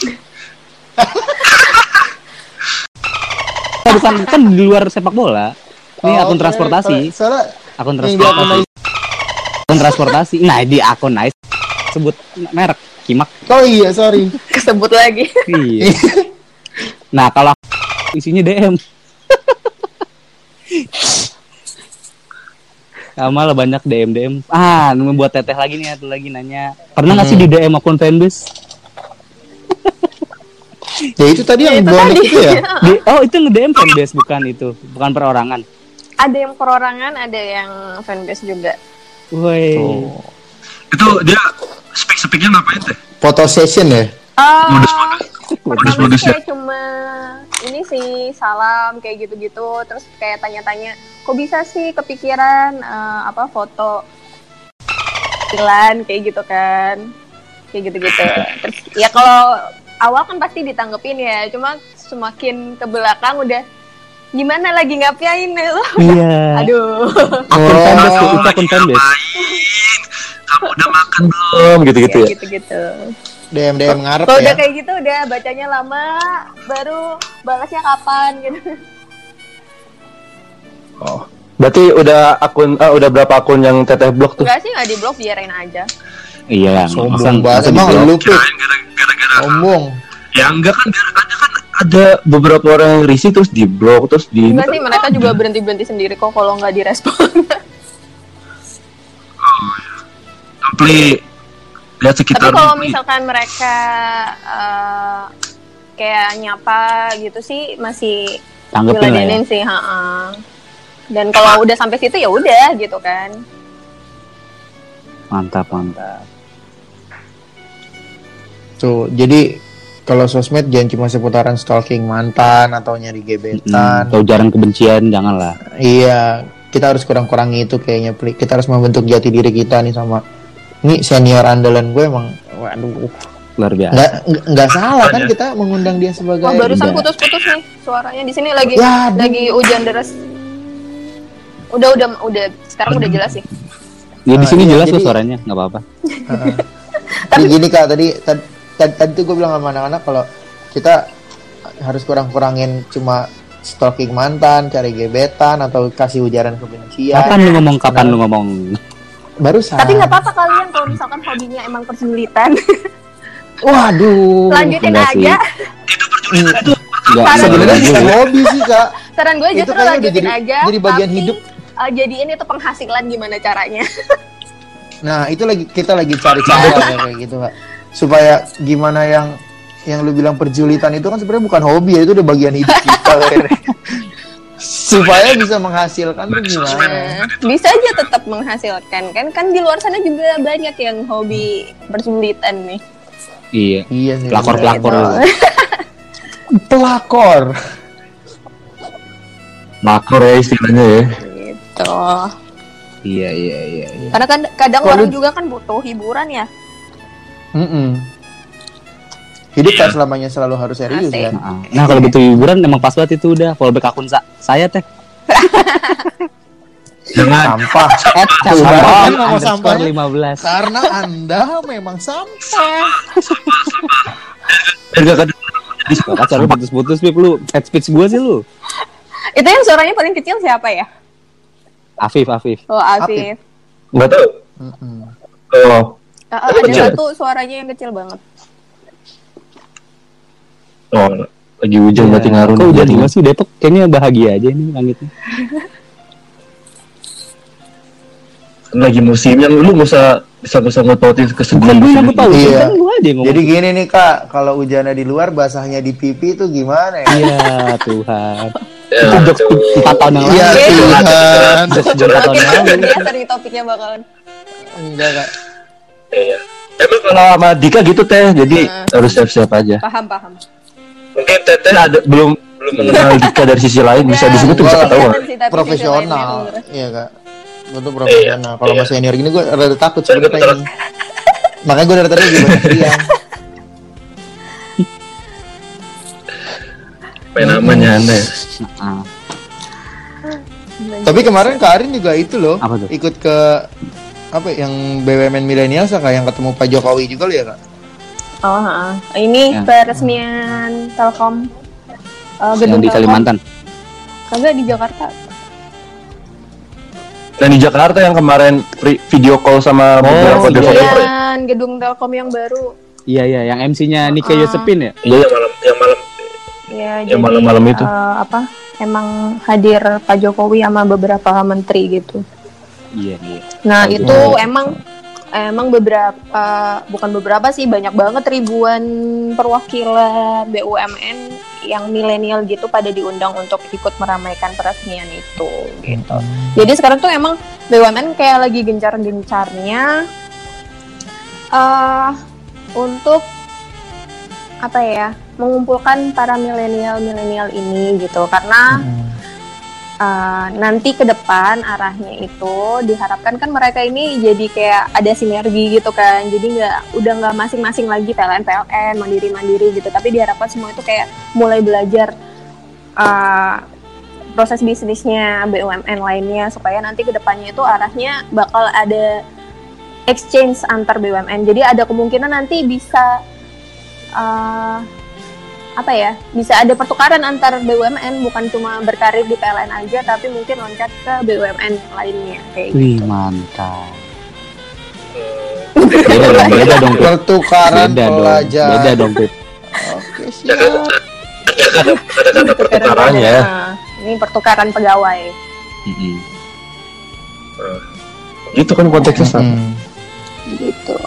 Bukan kan di luar sepak bola. Ini Oh, akun transportasi, Soalnya akun yang di akun transportasi. Akun transportasi. Nah, di akun nice sebut merek Kimak. Oh iya sorry. Kesebut lagi. Iya. Nah, kalau isinya DM. Sama lah banyak DM DM. Ah, membuat teteh lagi nih satu lagi nanya. Pernah nggak sih di DM akun fanbase? Ya itu tadi yang itu bonek tadi. itu ya. Di, oh, itu nge-DM fanbase bukan itu, bukan perorangan. ada yang perorangan, ada yang fanbase juga. Woi. Oh. Itu dia speak speaknya ngapain teh Foto session ya. Ah, Modus-modus. pertama Modus-modus sih ya? cuma ini sih salam kayak gitu-gitu, terus kayak tanya-tanya, kok bisa sih kepikiran eh, apa foto Ilan kayak gitu kan, kayak gitu-gitu. Terus ya kalau awal kan pasti ditanggepin ya, cuma semakin ke belakang udah gimana lagi ngapain lo? Iya. Aduh. Oh. fanbase tuh, itu akun fanbase. Kamu udah makan belum gitu gitu Kayak ya gitu-gitu. DM DM ngarep Kalau ya. udah kayak gitu udah bacanya lama, baru balasnya kapan gitu. oh berarti udah akun eh, udah berapa akun yang teteh blok tuh Enggak sih nggak di blok biarin aja. Iya, Sombong banget. Emang lu gara-gara Sombong. ya enggak kan gara-gara kan ada beberapa orang yang risih terus di blok terus di Enggak sih mereka juga berhenti berhenti sendiri kok kalau nggak direspon. Simply lihat Tapi sekitar kalau misalkan mereka eh, kayak nyapa gitu sih masih Tanggepin lah ya. sih, ha Dan kalau udah sampai situ ya udah gitu kan. Mantap, mantap. Tuh, jadi kalau sosmed jangan cuma seputaran stalking mantan atau nyari Hmm, gebetan. atau jarang kebencian, janganlah. Iya, kita harus kurang-kurangi itu kayaknya. Pli. Kita harus membentuk jati diri kita nih sama ini senior andalan gue emang waduh luar biasa nggak nggak- nggak salah kan kita mengundang dia sebagai Wah, barusan putus-putus nih suaranya di sini lagi Ya, lagi hujan deras. Udah udah udah sekarang udah jelas sih. ya di Ah, sini iya, jelas kok jadi- suaranya nggak apa-apa Heeh. Jadi gini kak tadi tadi, tadi, tadi tuh gue bilang sama anak-anak kalau kita harus kurang-kurangin cuma stalking mantan, cari gebetan atau kasih ujaran kebencian. kapan lu ngomong kapan lu ngomong Barusan. Tapi nggak apa-apa kalian kalau misalkan hobinya emang persulitan. Waduh. Lanjutin aja. nggak Parah. Sebenarnya sebenarnya bukan hobi sih kak. Saran gue Itu justru lanjutin jadi- aja. jadi bagian tapi, hidup. eh, jadiin itu penghasilan gimana caranya? Nah itu lagi kita lagi cari cara kayak gitu kak. Supaya gimana yang yang lu bilang perjulitan itu kan sebenarnya bukan hobi ya itu udah bagian hidup kita. Supaya bisa menghasilkan tuh gimana? Nah, bisa aja tetap menghasilkan kan? Kan di luar sana juga banyak yang hobi persulitan nih. iya Iya sih. pelakor-pelakor bener. lu. pelakor. Makor ya istilahnya ya. Gitu. iya iya iya iya. Karena kan kadang Kalau orang juga kan butuh hiburan ya. Mm-mm. Hidup tak selamanya selalu harus serius Asik. kan? Nah, nah kalau butuh hiburan emang pas banget itu udah follow back akun sa- saya teh Jangan. Sampah. Tuh, sampah kan sampahnya. 15 Karena anda memang sampah. Biar gak kedua. Gak kacau lu putus-putus Pip lu head speech gue sih lu Itu yang suaranya paling kecil siapa ya? Afif Afif Oh, Afif. Tahu. Mm-mm. Oh. Ada satu suaranya yang kecil banget. Oh. Lagi hujan berarti ngaruh. Kok hujan juga sih Depok kayaknya bahagia aja ini langitnya Kan Lagi musimnya lu nggak usah bisa bisa kesedihan. Bukan gue yang gue tau Iya. kan aja yang ngomong Jadi gini nih kak, kalau hujannya di luar, basahnya di pipi itu gimana ya? Iya Tuhan Ya, Itu jokes empat tahun yang lalu Iya Tuhan. Jokes empat tahun yang lalu ya topiknya bakalan. Enggak kak. Iya. Emang kalau sama Dika gitu teh, jadi Hmm. harus siap-siap aja. Paham, paham. Mungkin teteh ada belum belum mengenal Dika dari sisi lain bisa di situ tuh bisa ketahuan. Tapi Profesional, iya kak. Gue tuh profesional. Kalau Iya. mas senior gini gue rada takut sebenarnya ini. Makanya gue dari tadi juga banyak diam. Main namanya aneh. Ah, Tapi kemarin Kak Arin juga itu loh, Apa tuh? ikut ke apa ya, yang BUMN milenial kak yang ketemu Pak Jokowi juga lo ya kak? Oh, ha. ini Ya. peresmian Telkom eh, Yang gedung di Telkom. Kalimantan Kagak di Jakarta. Dan di Jakarta yang kemarin video call sama beberapa iya. developer. ya? Dan gedung Telkom yang baru. Iya iya yang MC-nya Nika Ah. Yosepin ya Iya yang malam yang malam Ya, Yang malam-malam itu. eh, apa? Emang hadir Pak Jokowi sama beberapa menteri gitu. Iya iya Nah, Oh, itu emang emang beberapa bukan beberapa sih banyak banget ribuan perwakilan BUMN yang milenial gitu pada diundang untuk ikut meramaikan peresmian itu gitu. Jadi sekarang tuh emang BUMN kayak lagi gencar-gencarnya eh untuk apa ya mengumpulkan para milenial-milenial ini gitu. Karena uh, nanti ke depan arahnya itu diharapkan kan mereka ini jadi kayak ada sinergi gitu kan. Jadi nggak udah nggak masing-masing lagi PLN PLN mandiri mandiri gitu. Tapi diharapkan semua itu kayak mulai belajar uh, proses bisnisnya BUMN lainnya supaya nanti ke depannya itu arahnya bakal ada exchange antar BUMN jadi ada kemungkinan nanti bisa uh, apa ya bisa ada pertukaran antar BUMN bukan cuma berkarir di PLN aja tapi mungkin loncat ke BUMN lainnya kayak Wih gitu. mantap Beda dong beda dong Pertukaran Beda dong pelajar. Beda dong Pip Oke siap. ada kata pertukarannya ya. Ini pertukaran pegawai Mm-mm. Gitu kan konteksnya sama. Hmm. gitu.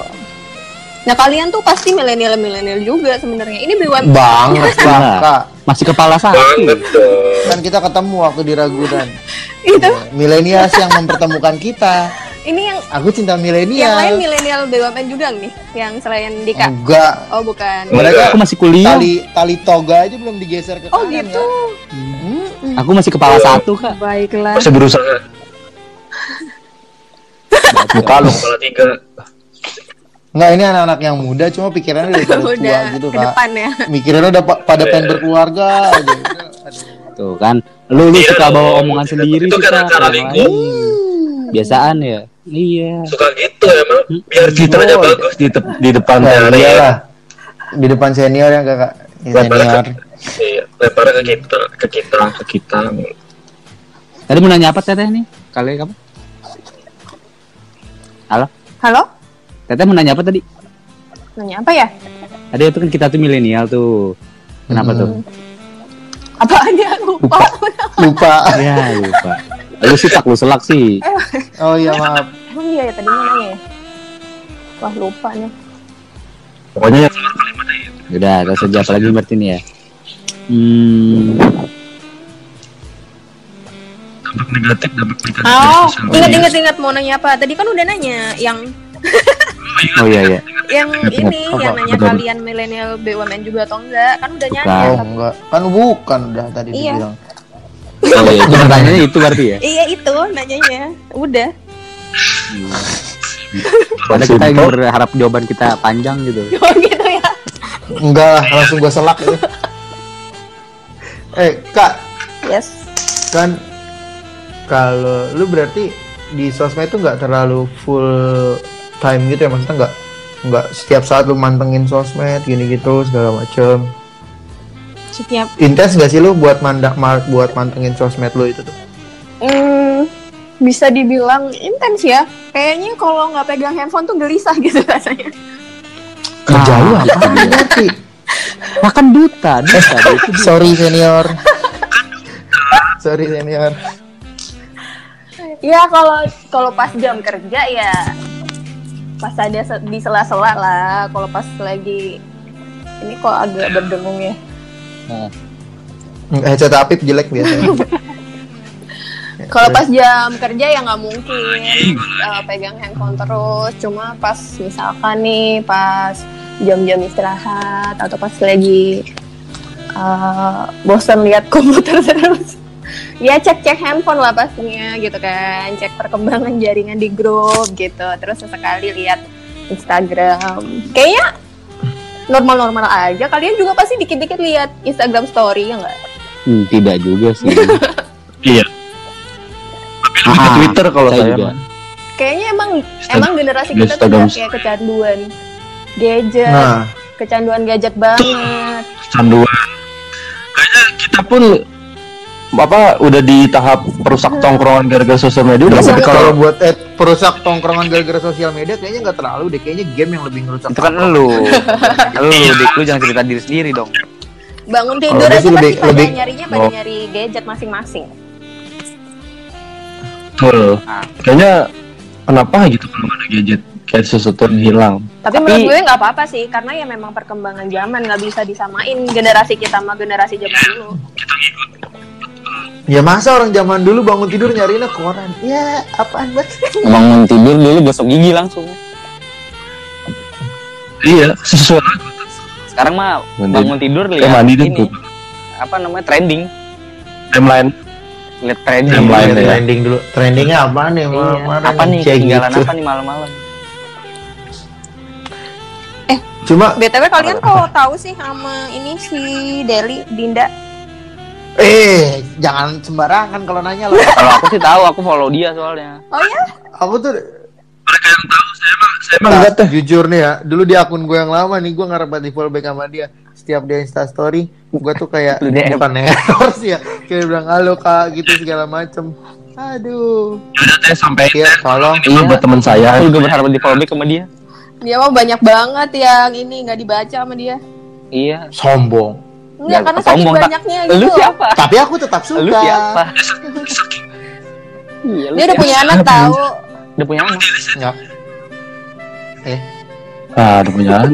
Nah kalian tuh pasti milenial milenial juga sebenarnya. Ini BUMN Banget lah kak. Masih kepala satu Banget dong. Kan kita ketemu waktu di Ragunan. itu. Milenials yang mempertemukan kita. Ini yang Aku cinta yang lain milenial. milenial BUMN juga nih, yang selain Dika. Enggak. Oh bukan. Mereka Aku masih kuliah tali tali toga aja belum digeser ke Oh kanan gitu. ya. Mm-mm. Aku masih kepala satu kak Baiklah. Masih berusaha. Muka lu kepala tiga. Enggak ini anak-anak yang muda cuma pikirannya udah pada tua gitu ke kak. depan ya. Mikirnya udah pa- pada pengen berkeluarga aja. Tuh kan, lu lu Iya suka bawa omongan sendiri Itu sih, karena lain. Biasaan ya. Iya. Suka gitu emang. Biar citranya Oh, bagus di, di depan Nah, teori. iyalah. Di depan senior ya kakak. Lemparnya Senior. ke, iya, lemparnya ke kita, ke kita, ke kita. Tadi mau nanya apa teteh nih? Kali kamu? Halo? Halo? Teteh mau nanya apa tadi? Nanya apa ya? Tadi itu kan kita tuh milenial tuh. Kenapa tuh? Apaan ya? Lupa. Lupa. Ya lupa. Lu sih tak lu selak sih. Oh iya maaf. Emang iya ya tadi mau nanya ya? Wah lupa nih. Pokoknya yang Udah, terus aja apa lagi berarti nih ya? Hmm, dampak negatif, dampak negatif. Oh, dari sosial ingat media. ingat ingat mau nanya apa? Tadi kan udah nanya yang oh iya iya. yang ini Apa? yang nanya Betul. kalian milenial BUMN juga atau enggak? Kan udah Bukan. Oh enggak. Kan bukan udah tadi Iya. dibilang. Oh iya, itu pertanyaannya itu berarti ya. Iya itu nanyanya. Udah. Padahal kita ingin berharap jawaban kita panjang gitu. Oh gitu ya. Enggak lah, langsung gua selak itu. eh, Kak, Yes. kan kalau lu berarti di sosmed itu nggak terlalu full time gitu ya maksudnya nggak nggak setiap saat lu mantengin sosmed gini gitu segala macem Setiap intens gak sih lu buat mandak ma- buat mantengin sosmed lu itu tuh hmm, bisa dibilang intens ya. Kayaknya kalau nggak pegang handphone tuh gelisah gitu rasanya. kerja lu Nah, apa berarti Makan duta, duta. itu sorry senior sorry senior Ya kalau kalau pas jam kerja ya pas ada di sela-sela lah. Kalau pas lagi ini kok agak berdengung ya. headset Apip jelek biasanya Kalau pas jam kerja ya nggak mungkin uh, pegang handphone terus. Cuma pas misalkan nih pas jam-jam istirahat atau pas lagi uh, bosan lihat komputer terus. Ya cek-cek handphone lah pastinya gitu kan. Cek perkembangan jaringan di grup gitu. Terus sesekali lihat Instagram. Kayaknya normal-normal aja. Kalian juga pasti dikit-dikit lihat Instagram story ya nggak? Hmm, tidak juga sih. Iya. Ah, Twitter kalau saya saya. juga. Kayaknya emang Instagram- emang generasi kita tuh Instagram. udah kayak kecanduan gadget, nah kecanduan gadget banget. Canduan. Kayaknya kita pun apa udah di tahap perusak tongkrongan gara-gara sosial media udah Tapi tapi kalau buat eh, perusak tongkrongan gara-gara sosial media kayaknya nggak terlalu deh kayaknya game yang lebih ngerusak itu kan lu. lu, dik, lu jangan cerita diri sendiri dong. Bangun tidur aja sih pasti lebih- pada lebih- nyarinya pada Oh. nyari gadget masing-masing. betul. Ah. Kayaknya kenapa gitu kalau ada gadget kayak sesuatu yang hilang. Tapi, Tapi- menurut gue nggak apa-apa sih, karena ya memang perkembangan zaman nggak bisa disamain generasi kita sama generasi zaman dulu. Ya masa orang zaman dulu bangun tidur nyariinnya koran. Ya apaan banget. Bangun tidur dulu gosok gigi langsung. Iya, sesuatu. Sekarang mah Mandi. bangun tidur lihat mandi ini tuh. apa namanya trending. Timeline. Lihat trending. Timeline ya. Trending dulu. Trendingnya apa nih? Iya. Mana Apa nih Kayak ketinggalan gitu. apa nih malam-malam? Cuma BTW kalian kok tahu sih sama ini si Deli Dinda? Eh jangan sembarangan kalau nanya lah. Kalau aku sih tahu, aku follow dia soalnya. Oh ya? Aku tuh Mereka yang tahu saya emang saya emang enggak teh. jujur nih ya, dulu di akun gue yang lama nih, gue ngarep banget di follow back sama dia. Setiap dia insta story, gue tuh kayak bukan error sih ya, kayak bilang halo kak gitu segala macem. Aduh, Ya udah teh sampai ya tolong. ini buat teman saya. Aku juga berharap di follow back sama dia. Dia mah banyak banget yang ini nggak dibaca sama dia. Iya. Sombong. Enggak, Ya, karena saking banyaknya Lu gitu. siapa? Tapi aku tetap suka. Lu siapa? Iya, lu Dia udah punya anak tahu. Udah punya anak. Nggak. Eh, Ah, udah punya anak.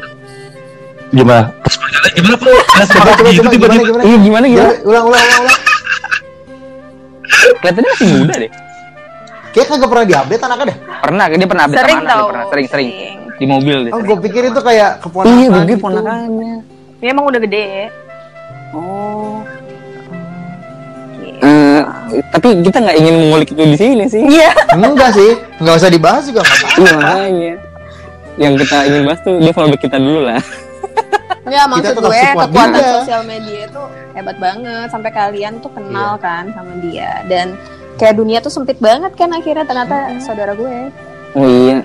Gimana? Gimana kok? coba coba gitu coba gimana? Iya gimana gimana? Gimana? Ulang ulang ulang ulang. Kelihatannya masih muda deh. Kayak kagak pernah diupdate anaknya deh. Pernah, dia pernah update Sering anak, pernah sering sering di mobil deh. Oh, gue pikir itu kayak keponakan. Iya, gue gitu. ponakannya. Dia emang udah gede. Oh. Gitu. Eh, tapi kita nggak ingin mengulik itu di sini sih. Iya. Enggak sih, enggak usah dibahas juga nggak apa-apa. Iya makanya. yang kita ingin bahas tuh dia follow kita dulu lah. Enggak, maksud gue kekuatan juga. sosial media itu hebat banget sampai kalian tuh kenal kan sama dia dan kayak dunia tuh sempit banget kan akhirnya ternyata saudara gue. Oh iya.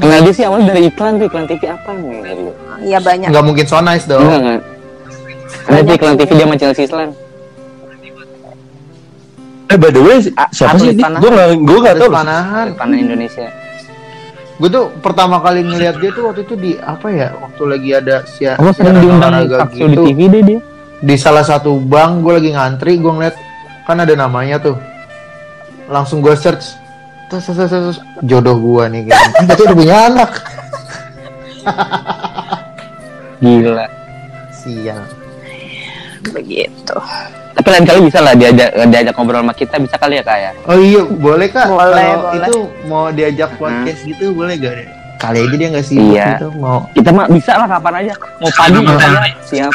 Kenal dia sih awalnya dari iklan tuh iklan TV apa nih? Iya banyak. Nggak mungkin so nice dong. Enggak enggak. Ada tuh iklan TV dia sama Chelsea Island. Eh by the way, siapa Artis sih? Panahan. Gue nggak gue Terus tahu. panahan. Tanah Indonesia. Gue tuh pertama kali ngeliat dia tuh waktu itu di apa ya? Waktu lagi ada si Aku sering siaran diundang show di gitu. TV deh dia. Di salah satu bank gue lagi ngantri, gue ngeliat kan ada namanya tuh. Langsung gue search. Terus, terus, terus, terus, jodoh gue nih kan. Kan udah punya anak. Gila. Sial. Begitu. Tapi lain kali bisa lah diajak diajak ngobrol sama kita bisa kali ya kak ya. Oh iya, boleh kak. Boleh, Kalau boleh. itu mau diajak podcast gitu, boleh gak? deh? Kali aja dia nggak sih Iya. gitu mau. Kita mah bisa lah kapan aja. Mau pagi mau aja. Siap.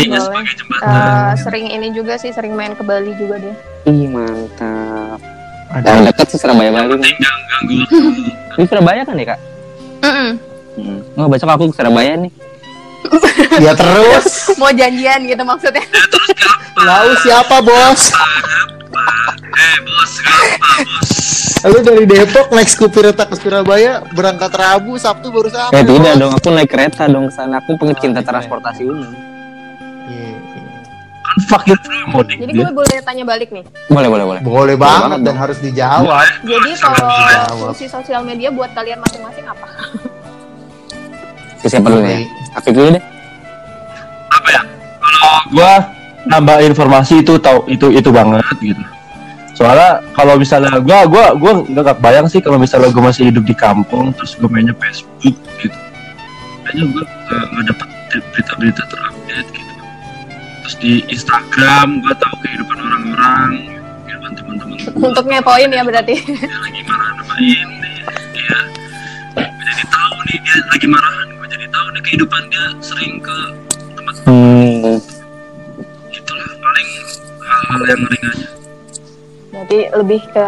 Boleh. Eh, sering ini juga sih, sering main ke Bali juga dia. Ih mantap. Ada. Yang dekat sih Surabaya Bali. nih. Ini Surabaya kan ya kak? Mm-mm. Hmm. Oh besok aku ke Surabaya nih. Ya terus. Mau janjian gitu maksudnya. Tahu siapa bos? Lalu dari Depok naik Skupireta ke Surabaya berangkat Rabu Sabtu baru sampai. Eh tidak bos. dong, aku naik kereta dong ke sana. Aku pencinta transportasi umum. Iya, iya. Fuck it. Jadi gue boleh tanya balik nih. Boleh boleh boleh. Boleh banget banget dan harus dijawab. Jadi kalau fungsi sosial media buat kalian masing-masing apa? Ke siapa dulu ya? Aku dulu deh. Kalau gue nambah informasi itu tahu itu itu banget gitu. Soalnya kalau misalnya gue gue gue nggak bayang sih kalau misalnya gue masih hidup di kampung terus gue mainnya Facebook gitu. Kayaknya gue nggak dapat berita-berita terupdate gitu. Terus di Instagram gue tahu kehidupan orang-orang, kehidupan teman-teman Untuk ngepoin ya berarti. lagi marah gue jadi tahu nih dia lagi marahan gue jadi tahu nih kehidupan dia sering ke tempat Hmm. itulah paling hal-hal yang ringannya Berarti lebih ke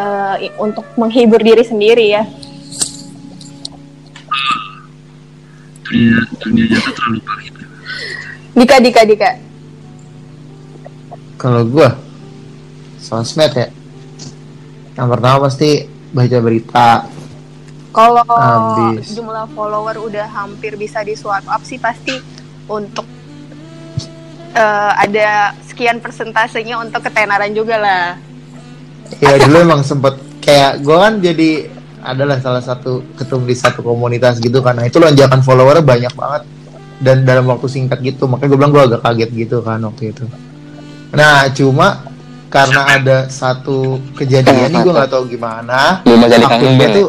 untuk menghibur diri sendiri ya. dunia dunia nyata terlalu pahit Dika, Dika, Dika. Kalau gua sosmed ya. Yang pertama pasti baca berita. Kalau jumlah follower udah hampir bisa di swipe up sih pasti untuk eh, ada sekian persentasenya untuk ketenaran juga lah. Ya dulu emang sempet kayak gua kan jadi adalah salah satu ketum di satu komunitas gitu kan. Nah itu lonjakan followernya banyak banget dan dalam waktu singkat gitu. Makanya gue bilang gue agak kaget gitu kan waktu itu. Nah cuma karena ada satu kejadian ini gue nggak tahu gimana. Akun gue ya? tuh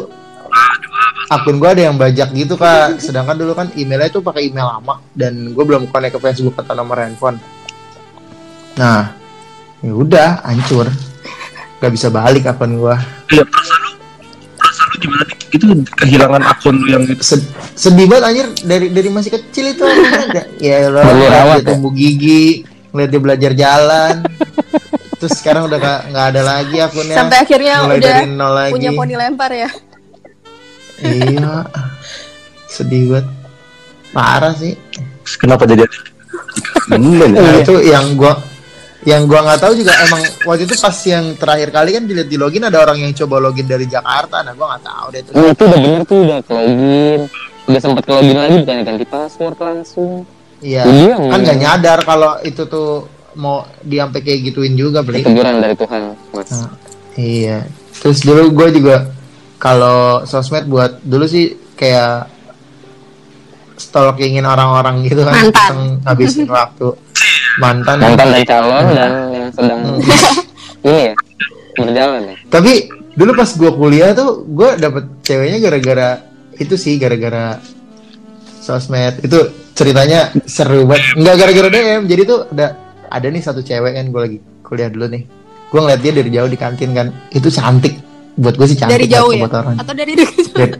akun gue ada yang bajak gitu kak. Sedangkan dulu kan emailnya tuh pakai email lama dan gue belum connect ke Facebook atau nomor handphone. Nah ya udah hancur. Gak bisa balik akun gue. ya perasaan lu perasaan lu gimana nih itu kehilangan akun lu yang itu Sed- sedih banget anjir dari dari masih kecil itu anjir. ya lo ya? tumbuh gigi ngeliat dia belajar jalan terus sekarang udah nggak nggak ada lagi akunnya Sampai akhirnya mulai udah dari nol lagi punya poni lempar ya. Iya sedih banget parah sih kenapa jadi Bener ya? nah, itu yang gua yang gua nggak tahu juga emang waktu itu pas yang terakhir kali kan dilihat di login ada orang yang coba login dari Jakarta nah gua nggak tahu deh itu Oh, itu udah bener tuh udah ke login. Udah sempat ke login lagi bukan ganti password langsung. iya kan nggak iya. nyadar kalau itu tuh mau diampe kayak gituin juga beli Teguran dari Tuhan, Mas. Nah, iya. Terus dulu gue juga kalau sosmed buat dulu sih kayak stalkingin orang-orang gitu kan, Mantan. ngabisin waktu. Mantan. Mantan dan calon dan yang sedang ini ya berjalan ya. Tapi dulu pas gue kuliah tuh gue dapet ceweknya gara-gara itu sih gara-gara sosmed itu ceritanya seru banget nggak gara-gara DM jadi tuh ada ada nih satu cewek kan gue lagi kuliah dulu nih gue ngeliat dia dari jauh di kantin kan itu cantik buat gue sih cantik Dari jauh ya? buat orang. Atau dari dekat? dari,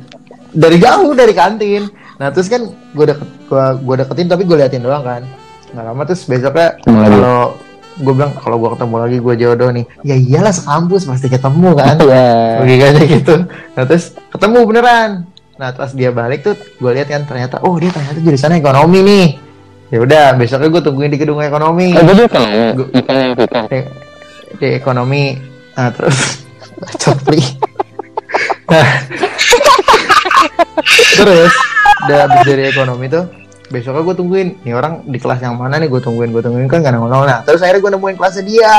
dari jauh dari kantin nah terus kan gue deket gua, gua deketin tapi gue liatin doang kan nggak lama terus besoknya kalau gue bilang kalau gue ketemu lagi gue jodoh nih ya iyalah sekampus pasti ketemu kan Iya. logikanya gitu nah terus ketemu beneran Nah pas dia balik tuh gue lihat kan ternyata oh dia ternyata jurusan ekonomi nih. Ya udah besoknya gue tungguin di gedung ekonomi. Eh, gue kan di, di ekonomi nah terus nah terus udah habis dari ekonomi tuh besoknya gue tungguin. Nih orang di kelas yang mana nih gue tungguin? Gue tungguin kan gak nongol nah terus akhirnya gue nemuin kelasnya dia.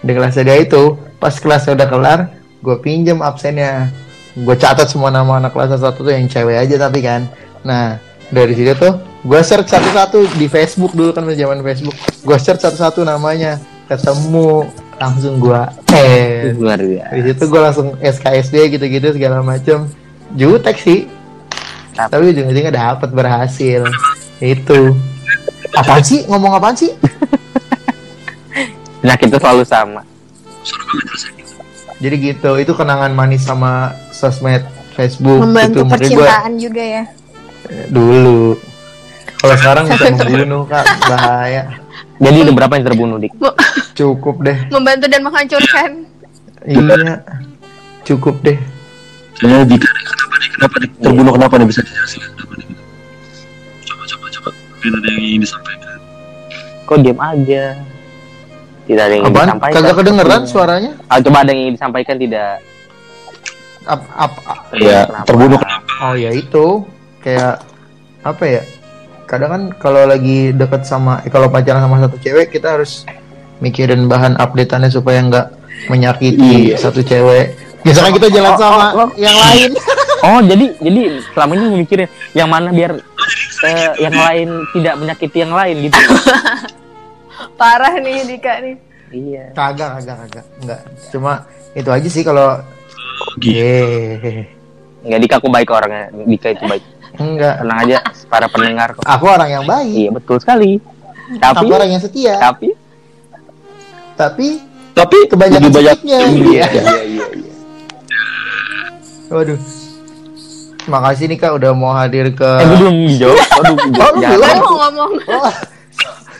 Di kelasnya dia itu pas kelasnya udah kelar gue pinjem absennya. Gue catat semua nama anak kelas satu tuh yang cewek aja tapi kan. Nah dari situ tuh gue search satu-satu di Facebook dulu kan zaman Facebook. Gue search satu-satu namanya. Ketemu langsung gue eh Luar biasa. di situ gue langsung SKSD gitu-gitu segala macem. Jutek sih. Tapi ujung-ujungnya dapet berhasil. Itu. Apaan sih? Ngomong apaan sih? Penyakit itu selalu sama. jadi gitu. Itu kenangan manis sama sosmed Facebook. Membantu itu makanya gua- percintaan juga ya. dulu. Kalau sekarang bisa membunuh kak. Bahaya Jadi udah berapa yang terbunuh dik? cukup deh Membantu dan menghancurkan. iya cukup deh Kayaknya di kenapa nih kenapa nih terbunuh kenapa nih bisa dijelasin kenapa nih? Coba coba coba. Mungkin ada yang ingin disampaikan. Kok diam aja? Tidak ada yang ingin apaan disampaikan. kagak kedengeran suaranya Ah, coba ada yang ingin disampaikan tidak? ap, ap, ap- Iya, Kenapa? terbunuh kenapa? oh ya itu kayak apa ya kadang kan kalau lagi deket sama eh, kalau pacaran sama satu cewek kita harus mikirin bahan updateannya supaya nggak menyakiti satu cewek misalkan kita jalan sama yang lain Oh jadi jadi selama ini memikirin yang mana biar eh, yang lain tidak menyakiti yang lain gitu. Parah nih Dika nih. iya. kagak kagak kagak nggak cuma itu aja sih kalau Yeay. Enggak Dika aku baik orangnya. Dika itu baik. Enggak Tenang aja para pendengar kok. aku orang yang baik Iya betul sekali. Tapi aku orang yang setia tapi tapi Tapi kebanyakan lebih banyak iya iya iya. iya. waduh makasih nih kak udah mau hadir ke Eh gue belum jawab. Aduh, Oh, jangan. belum? Mau ngomong. Oh,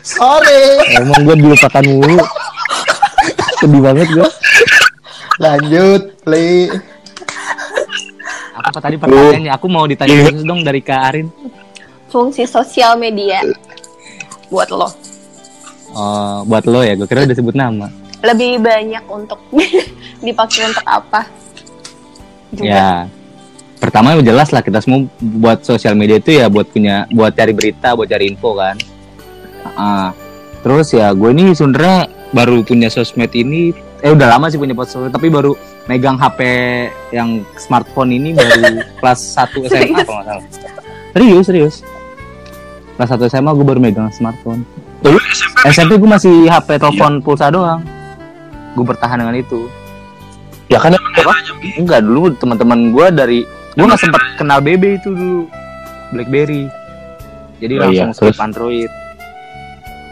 sorry Emang gue dilupakan mulu. Sedih banget gue. lanjut play Apa tadi pertanyaannya? Aku mau ditanya terus dong dari Kak Arin. Fungsi sosial media buat lo. Oh, buat lo ya, gue kira udah sebut nama. Lebih banyak untuk dipakai untuk apa? Juga. Ya, pertama jelas lah kita semua buat sosial media itu ya buat punya, buat cari berita, buat cari info kan. Ah, terus ya gue ini sebenarnya baru punya sosmed ini, eh udah lama sih punya sosmed, tapi baru megang HP yang smartphone ini baru kelas 1 SMA kalau nggak salah. Serius, serius. Kelas 1 SMA gue baru megang smartphone. Dulu SMP SMP gue masih HP telepon pulsa doang. Gue bertahan dengan itu. ya kan banyak gitu. Enggak dulu teman-teman gue dari gue nggak sempat kenal BB itu dulu BlackBerry. Jadi Oh iya, langsung skip terus? Android.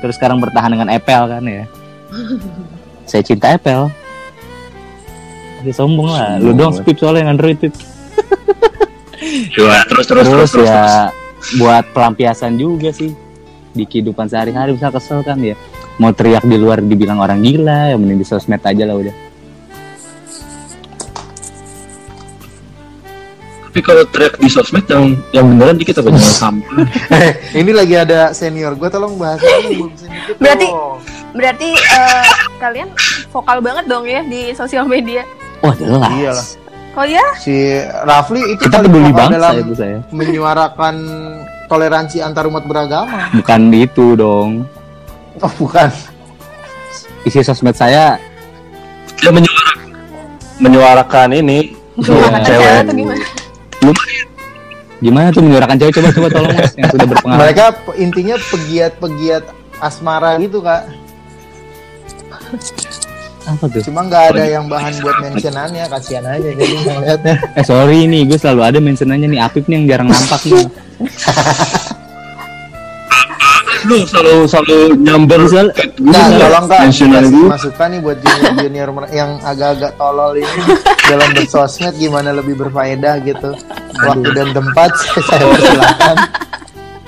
Terus sekarang bertahan dengan Apple kan ya. Saya cinta Apple. Jadi sombong lah. Lu dong skip soalnya yang Android itu. Ya, terus terus terus terus. ya buat pelampiasan juga sih di kehidupan sehari-hari bisa kesel kan ya. Mau teriak di luar dibilang orang gila, ya mending di sosmed aja lah udah. Tapi kalau track di sosmed yang yang beneran dikit apa jangan sampah. Eh, ini lagi ada senior gue tolong belum sedikit Berarti-. Berarti eh, kalian vokal banget dong ya di sosial media. Wah jelas. Iyalah. Oh ya? si Rafli itu Kita peduli bangsa dalam itu saya. menyuarakan toleransi antar umat beragama Bukan itu dong. oh bukan Isi sosmed saya Dia menyuarakan menyuarakan ini Menyuarakan cewek. atau gimana? gimana tuh menyuarakan cewek coba coba tolong mas yang sudah berpengalaman. mereka intinya pegiat-pegiat asmara gitu kak Apa tuh? cuma nggak ada yang bahan buat mentionannya kasihan aja jadi ngeliatnya. Eh sorry nih, gue selalu ada mentionannya nih. Apip nih yang jarang nampak nih. Lu selalu selalu nyamber. Soal- nah tolong kak. masukan nih buat junior junior yang agak-agak tolol ini dalam bersosmed gimana lebih berfaedah gitu. Waktu dan tempat saya persilakan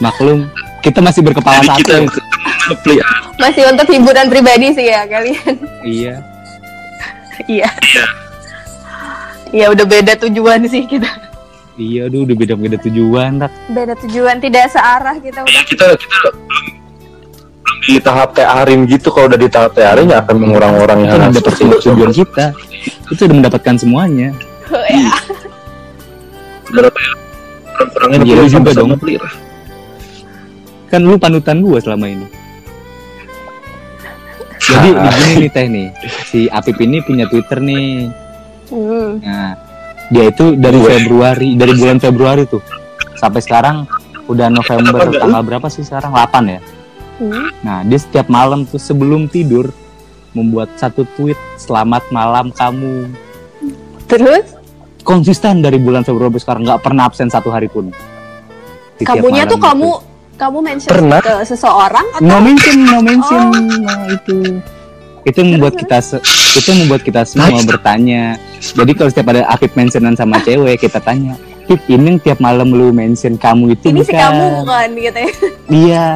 Maklum, kita masih berkepala satu. kita Masih untuk hiburan pribadi sih ya kalian. Iya. Iya. Iya udah beda tujuan sih kita. Iya, aduh udah beda-beda tujuan, tak. Beda tujuan tidak searah kita udah. kita kita di tahap teh Arin gitu kalau udah di tahap teh Arin ya akan mengurang orang yang udah mendapatkan seperti tujuan kita. Itu udah mendapatkan semuanya. ya. berapa ya kurang-kurangnya Iya, dulu lu juga dong. Kan lu panutan gua selama ini. Jadi begini nih teh nih, si Apip ini punya Twitter nih. Hmm. Nah, dia itu dari Februari, dari bulan Februari tuh sampai sekarang udah November tanggal berapa sih sekarang? 8 ya. Hmm. Nah, dia setiap malam tuh sebelum tidur membuat satu tweet selamat malam kamu. Terus Konsisten dari bulan Februari sekarang nggak pernah absen satu hari pun. Di kamunya tuh kamu gitu. Kamu mention Pernah. ke seseorang atau no mention, no mention. Oh. Nah, itu itu membuat kita se- itu membuat kita semua Nice. bertanya. Jadi kalau setiap ada Afif mentionan sama cewek, kita tanya, Fif, ini yang tiap malam lu mention kamu itu ini si bukan?" kamu kan gitu ya. Iya.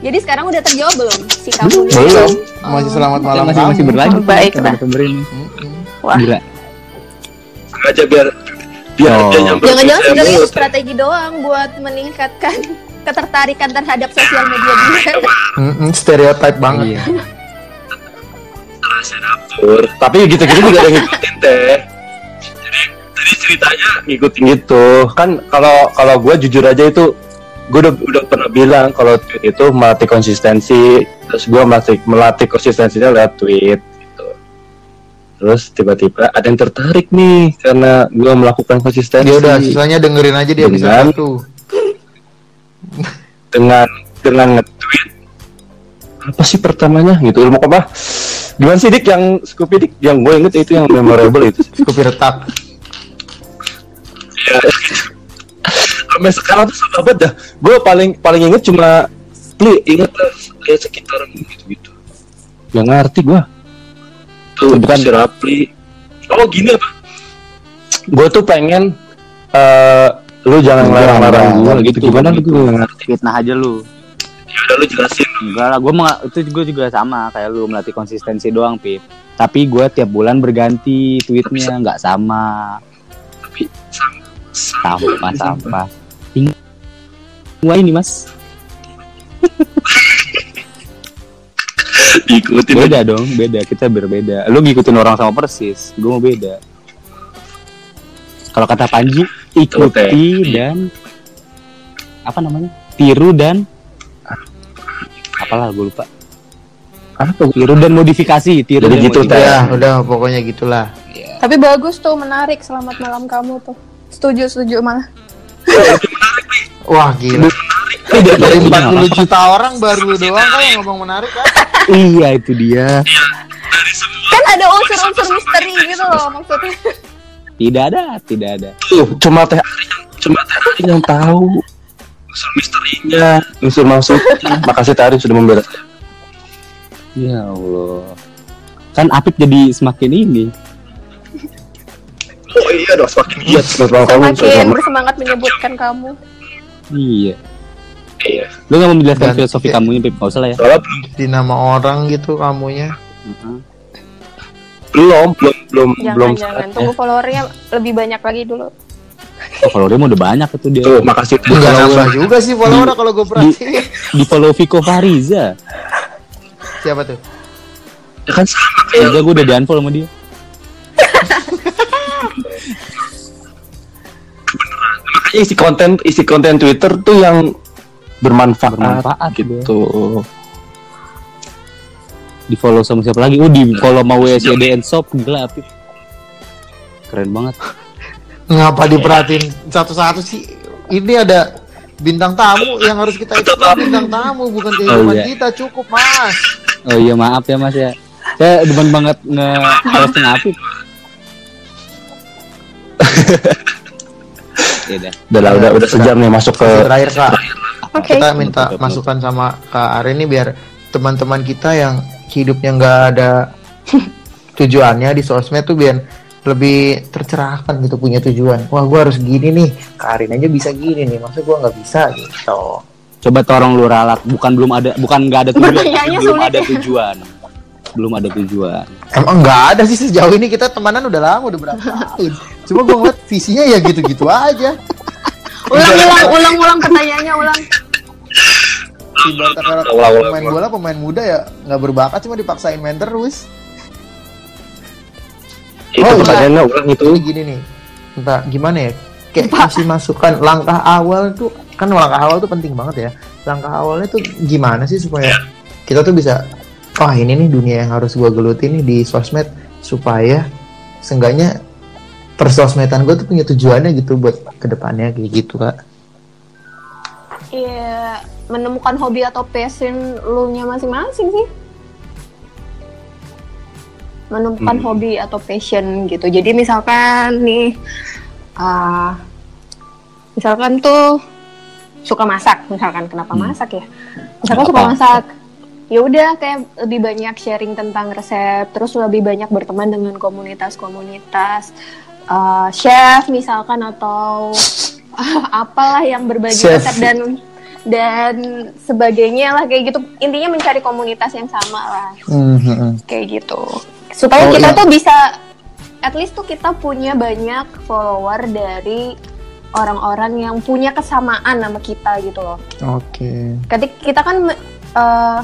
Jadi sekarang udah terjawab belum si kamu? Belum. Oh. Masih selamat malam masih masih berlanjut. Ini. Mm-mm. Wah. Gila. sengaja biar biar Oh. dia Jangan-jangan saya sebenarnya itu strategi doang buat meningkatkan ketertarikan terhadap sosial media dia. Mm-mm, Stereotype banget. Iya. tapi gitu-gitu juga ada yang ngikutin teh jadi ceritanya ngikutin gitu kan kalau kalau gue jujur aja itu gue udah udah pernah bilang kalau tweet itu melatih konsistensi terus gue melatih melatih konsistensinya lewat tweet terus tiba-tiba ada yang tertarik nih karena gue melakukan konsistensi. Dia udah sisanya dengerin aja dia bisa satu. dengan dengan nge-tweet apa sih pertamanya? Gitu. Ilmu apa gimana sih dik? Yang Scoopy dik? Yang gue inget itu yang memorable itu. Kopi retak. ya. Sampai sekarang tuh sama banget dah. Gue paling paling inget cuma pli inget lah ya sekitar gitu gitu gak ngerti gue tuh bukan. Si Rapli. Oh gini apa? Gue tuh pengen eh lu jangan larang-larang gue gitu gitu, gimana lu gue ngerti. Fitnah aja lu. ya udah lu jelasin. Enggak lah, gue itu gue juga sama kayak lu melatih konsistensi doang, Pip. Tapi gue tiap bulan berganti tweetnya nggak sama, tapi sama sama sama. Ini Wah ini mas, diikutin aja. beda dong, beda. Kita berbeda. Lu ngikutin orang sama persis, gue mau beda. Kalau kata Panji, ikuti dan apa namanya? Tiru dan apalah gue lupa. apa Tiru dan modifikasi, tiru Jadi dan gitu, modifikasi. Ya, udah pokoknya gitulah. Tapi bagus tuh, menarik. Selamat malam kamu tuh. Setuju, setuju malah. Wah, gila. Tidak Dari apa. 40 juta orang baru doang kan yang ngomong menarik kan? Iya itu dia. Kan ada unsur-unsur misteri gitu loh maksudnya. Tidak ada, tidak ada. tuh cuma teh cuma teh Ari yang tahu unsur misterinya unsur maksudnya makasih teh Ari sudah membela saya Ya Allah. Kan Apip jadi semakin ini. oh iya dong semakin giat semakin kamu Makin bersemangat menyebutkan kamu. Iya. Iya Lu gak mau menjelaskan Dan- filosofi ya. kamu ini, Pip? Gak usah lah ya. soalnya belum Di nama orang gitu kamunya. Heeh. belum belum belum belum Jangan-jangan. saatnya. Tunggu followernya lebih banyak lagi dulu. Oh, kalau dia mau udah banyak itu dia. tuh makasih Enggak Kalau nambah juga sih follower kalau gue perhatiin. Di follow Viko Fariza. Siapa tuh? ya kan sama kayak Udah gue udah di unfollow sama dia. makanya isi konten isi konten Twitter tuh yang bermanfaat, Bermanfaat, gitu Di follow sama siapa lagi? Oh di follow sama WSDN Shop. Gila Apip. Keren banget. Ngapa diperhatiin satu-satu sih? Ini ada bintang tamu yang harus kita explore bintang tamu bukan kehidupan iya. kita cukup mas. Oh iya maaf ya mas ya. Saya demen banget nge-posting Apip. ya udah. udah lah udah udah sejam nih masuk ke terakhir kak Oke. kita minta masukan sama kak Ari ini biar teman-teman kita yang hidupnya nggak ada tujuannya di sosmed tuh biar lebih tercerahkan gitu punya tujuan wah gua harus gini nih kak Arin aja bisa gini nih masa gua nggak bisa gitu Coba tolong lu ralat, bukan belum ada, bukan nggak ada tujuan, belum sulit ada ya. tujuan. belum ada tujuan. Emang nggak ada sih sejauh ini kita temanan udah lama udah berapa tahun. Cuma gue ngeliat visinya ya gitu-gitu aja. Ulang, ulang, ulang, ulang pertanyaannya, ulang. Ibarat kalau Ulang, ulang, pemain ulang. bola pemain muda ya nggak berbakat cuma dipaksain main terus. Itu Oh, pertanyaannya ulang itu. Ini gini nih, entah gimana ya? Kayak kasih masukan langkah awal tuh kan langkah awal tuh penting banget ya. Langkah awalnya tuh gimana sih supaya kita tuh bisa wah ini nih dunia yang harus gua geluti nih di sosmed supaya seenggaknya persosmedan gue tuh punya tujuannya gitu buat ke depannya kayak gitu kak. Iya, menemukan hobi atau passion lu nya masing-masing sih. Menemukan Hmm. hobi atau passion gitu. Jadi misalkan nih, ah, misalkan tuh suka masak, misalkan kenapa Hmm. masak ya? Misalkan suka masak, ya udah kayak lebih banyak sharing tentang resep, terus lebih banyak berteman dengan komunitas-komunitas ah, chef misalkan atau apalah yang berbagi Chef. resep dan dan sebagainya lah kayak gitu intinya mencari komunitas yang sama lah Mhm. kayak gitu supaya Oh, kita iya. tuh bisa at least tuh kita punya banyak follower dari orang-orang yang punya kesamaan sama kita gitu loh Oke. ketika kita kan eh,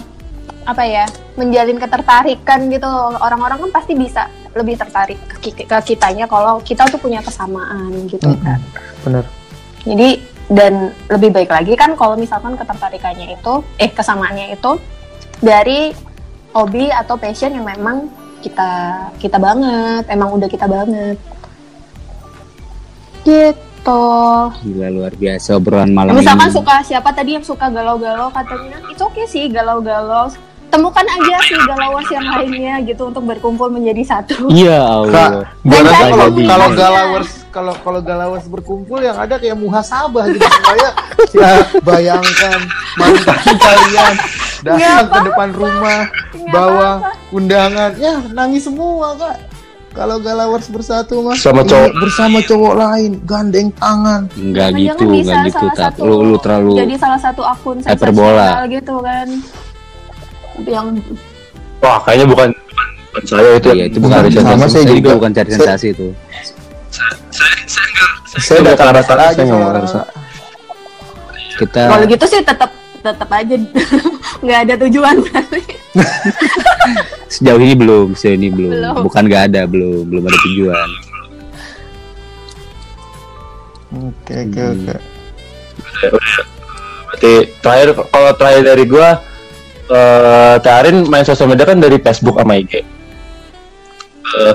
apa ya menjalin ketertarikan gitu loh. orang-orang kan pasti bisa lebih tertarik ke, ke kitanya kalau kita tuh punya kesamaan gitu Mm-mm. kan Bener. jadi dan lebih baik lagi kan kalau misalkan ketertarikannya itu eh kesamaannya itu dari hobi atau passion yang memang kita kita banget emang udah kita banget gitu Gila luar biasa obrolan malam misalkan ini. suka siapa tadi yang suka galau-galau katanya itu oke sih galau-galau temukan aja sih galawers yang lainnya gitu untuk berkumpul menjadi satu Iya Kak, Allah. cari kalau kalau galawers kalau kalau galawers berkumpul yang ada kayak muhasabah gitu supaya ya bayangkan mantan kalian datang ke depan rumah Nggak bawa apa-apa. undangan ya nangis semua kak kalau galawers bersatu mas Sama cowok. bersama cowok lain gandeng tangan Enggak gitu, enggak gitu salah tak. satu- Lu lu terlalu jadi salah satu akun hyperbola. gitu kan yang Wah, kayaknya bukan bukan, bukan saya itu. Iya, itu bukan Sama sensasi. saya Saya juga bukan cari Saya- sensasi itu. saya udah datang rasa- aja saya nggak sama ngerasa. Kita kalau gitu sih tetap tetap aja nggak ada tujuan berarti. sejauh ini belum, sejauh ini belum. Belum. Bukan nggak ada, belum, belum ada tujuan. oke oke Hmm. oke. Berarti terakhir kalau terakhir dari gua eh Tarin main sosial media kan dari Facebook sama IG. Eh,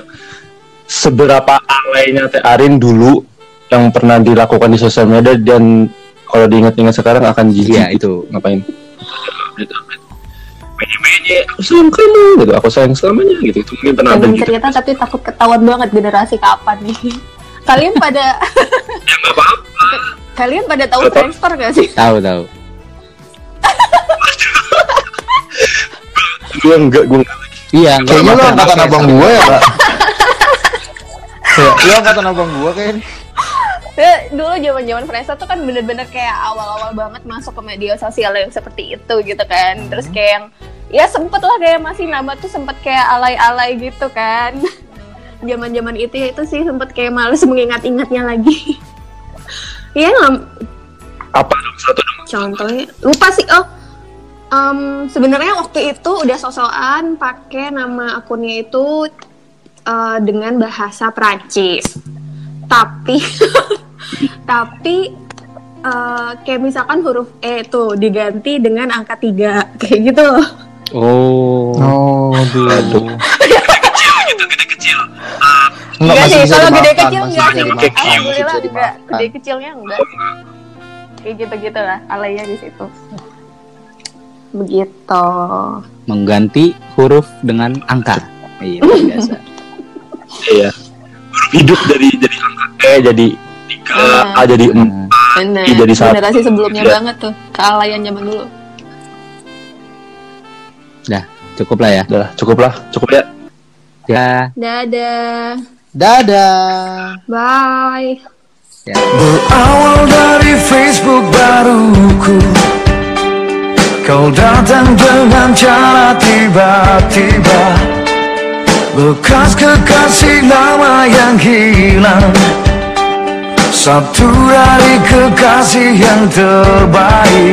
seberapa alainya Tarin dulu yang pernah dilakukan di sosial media dan kalau diingat-ingat sekarang akan jijik Iya, itu. ngapain? Menye-menye, aku sayang kamu gitu, aku sayang selamanya gitu. Itu mungkin pernah ada gitu. cerita tapi takut ketahuan banget generasi kapan nih kalian pada Ya apa-apa. kalian pada tahu? Friendster gak sih Tahu tahu. Gua enggak, gua enggak. Iya, enggak kayaknya masalah. angkatan abang gua ya kak Kayak, lu angkatan abang gua kayaknya. Ya, dulu zaman zaman Friendster tuh kan bener-bener kayak awal-awal banget masuk ke media sosial yang seperti itu gitu kan. Terus kayak yang ya sempet lah kayak masih nama tuh sempet kayak alay-alay gitu kan. Zaman-zaman itu ya itu sih sempet kayak males mengingat-ingatnya lagi. Iya ngam- Apa? Dong satu dong? contohnya lupa sih. Oh em, sebenarnya waktu itu udah sosokan pakai nama akunnya itu eh, dengan bahasa Prancis tapi tapi eh, kayak misalkan huruf E tuh diganti dengan angka tiga kayak gitu loh Oh. oh aduh Enggak masih sih, kalau gede kecil enggak sih. Alhamdulillah enggak. Gede kecilnya enggak. Kayak gitu-gitu lah, alaynya di situ. Begitu. Mengganti huruf dengan angka. Iya, biasa. Iya. Huruf hidup dari dari angka E jadi tiga. A jadi Nah, empat. Bener. Iya, jadi satu. Generasi sebelumnya Iya. banget tuh, kealayan zaman dulu. cukup lah ya. Udah, cukup lah, cukup ya. Ya, Dadah. dadah Bye. ya. Berawal dari Facebook baruku Kau datang dengan cara tiba-tiba. Bekas kekasih lama yang hilang. Satu dari kekasih yang terbaik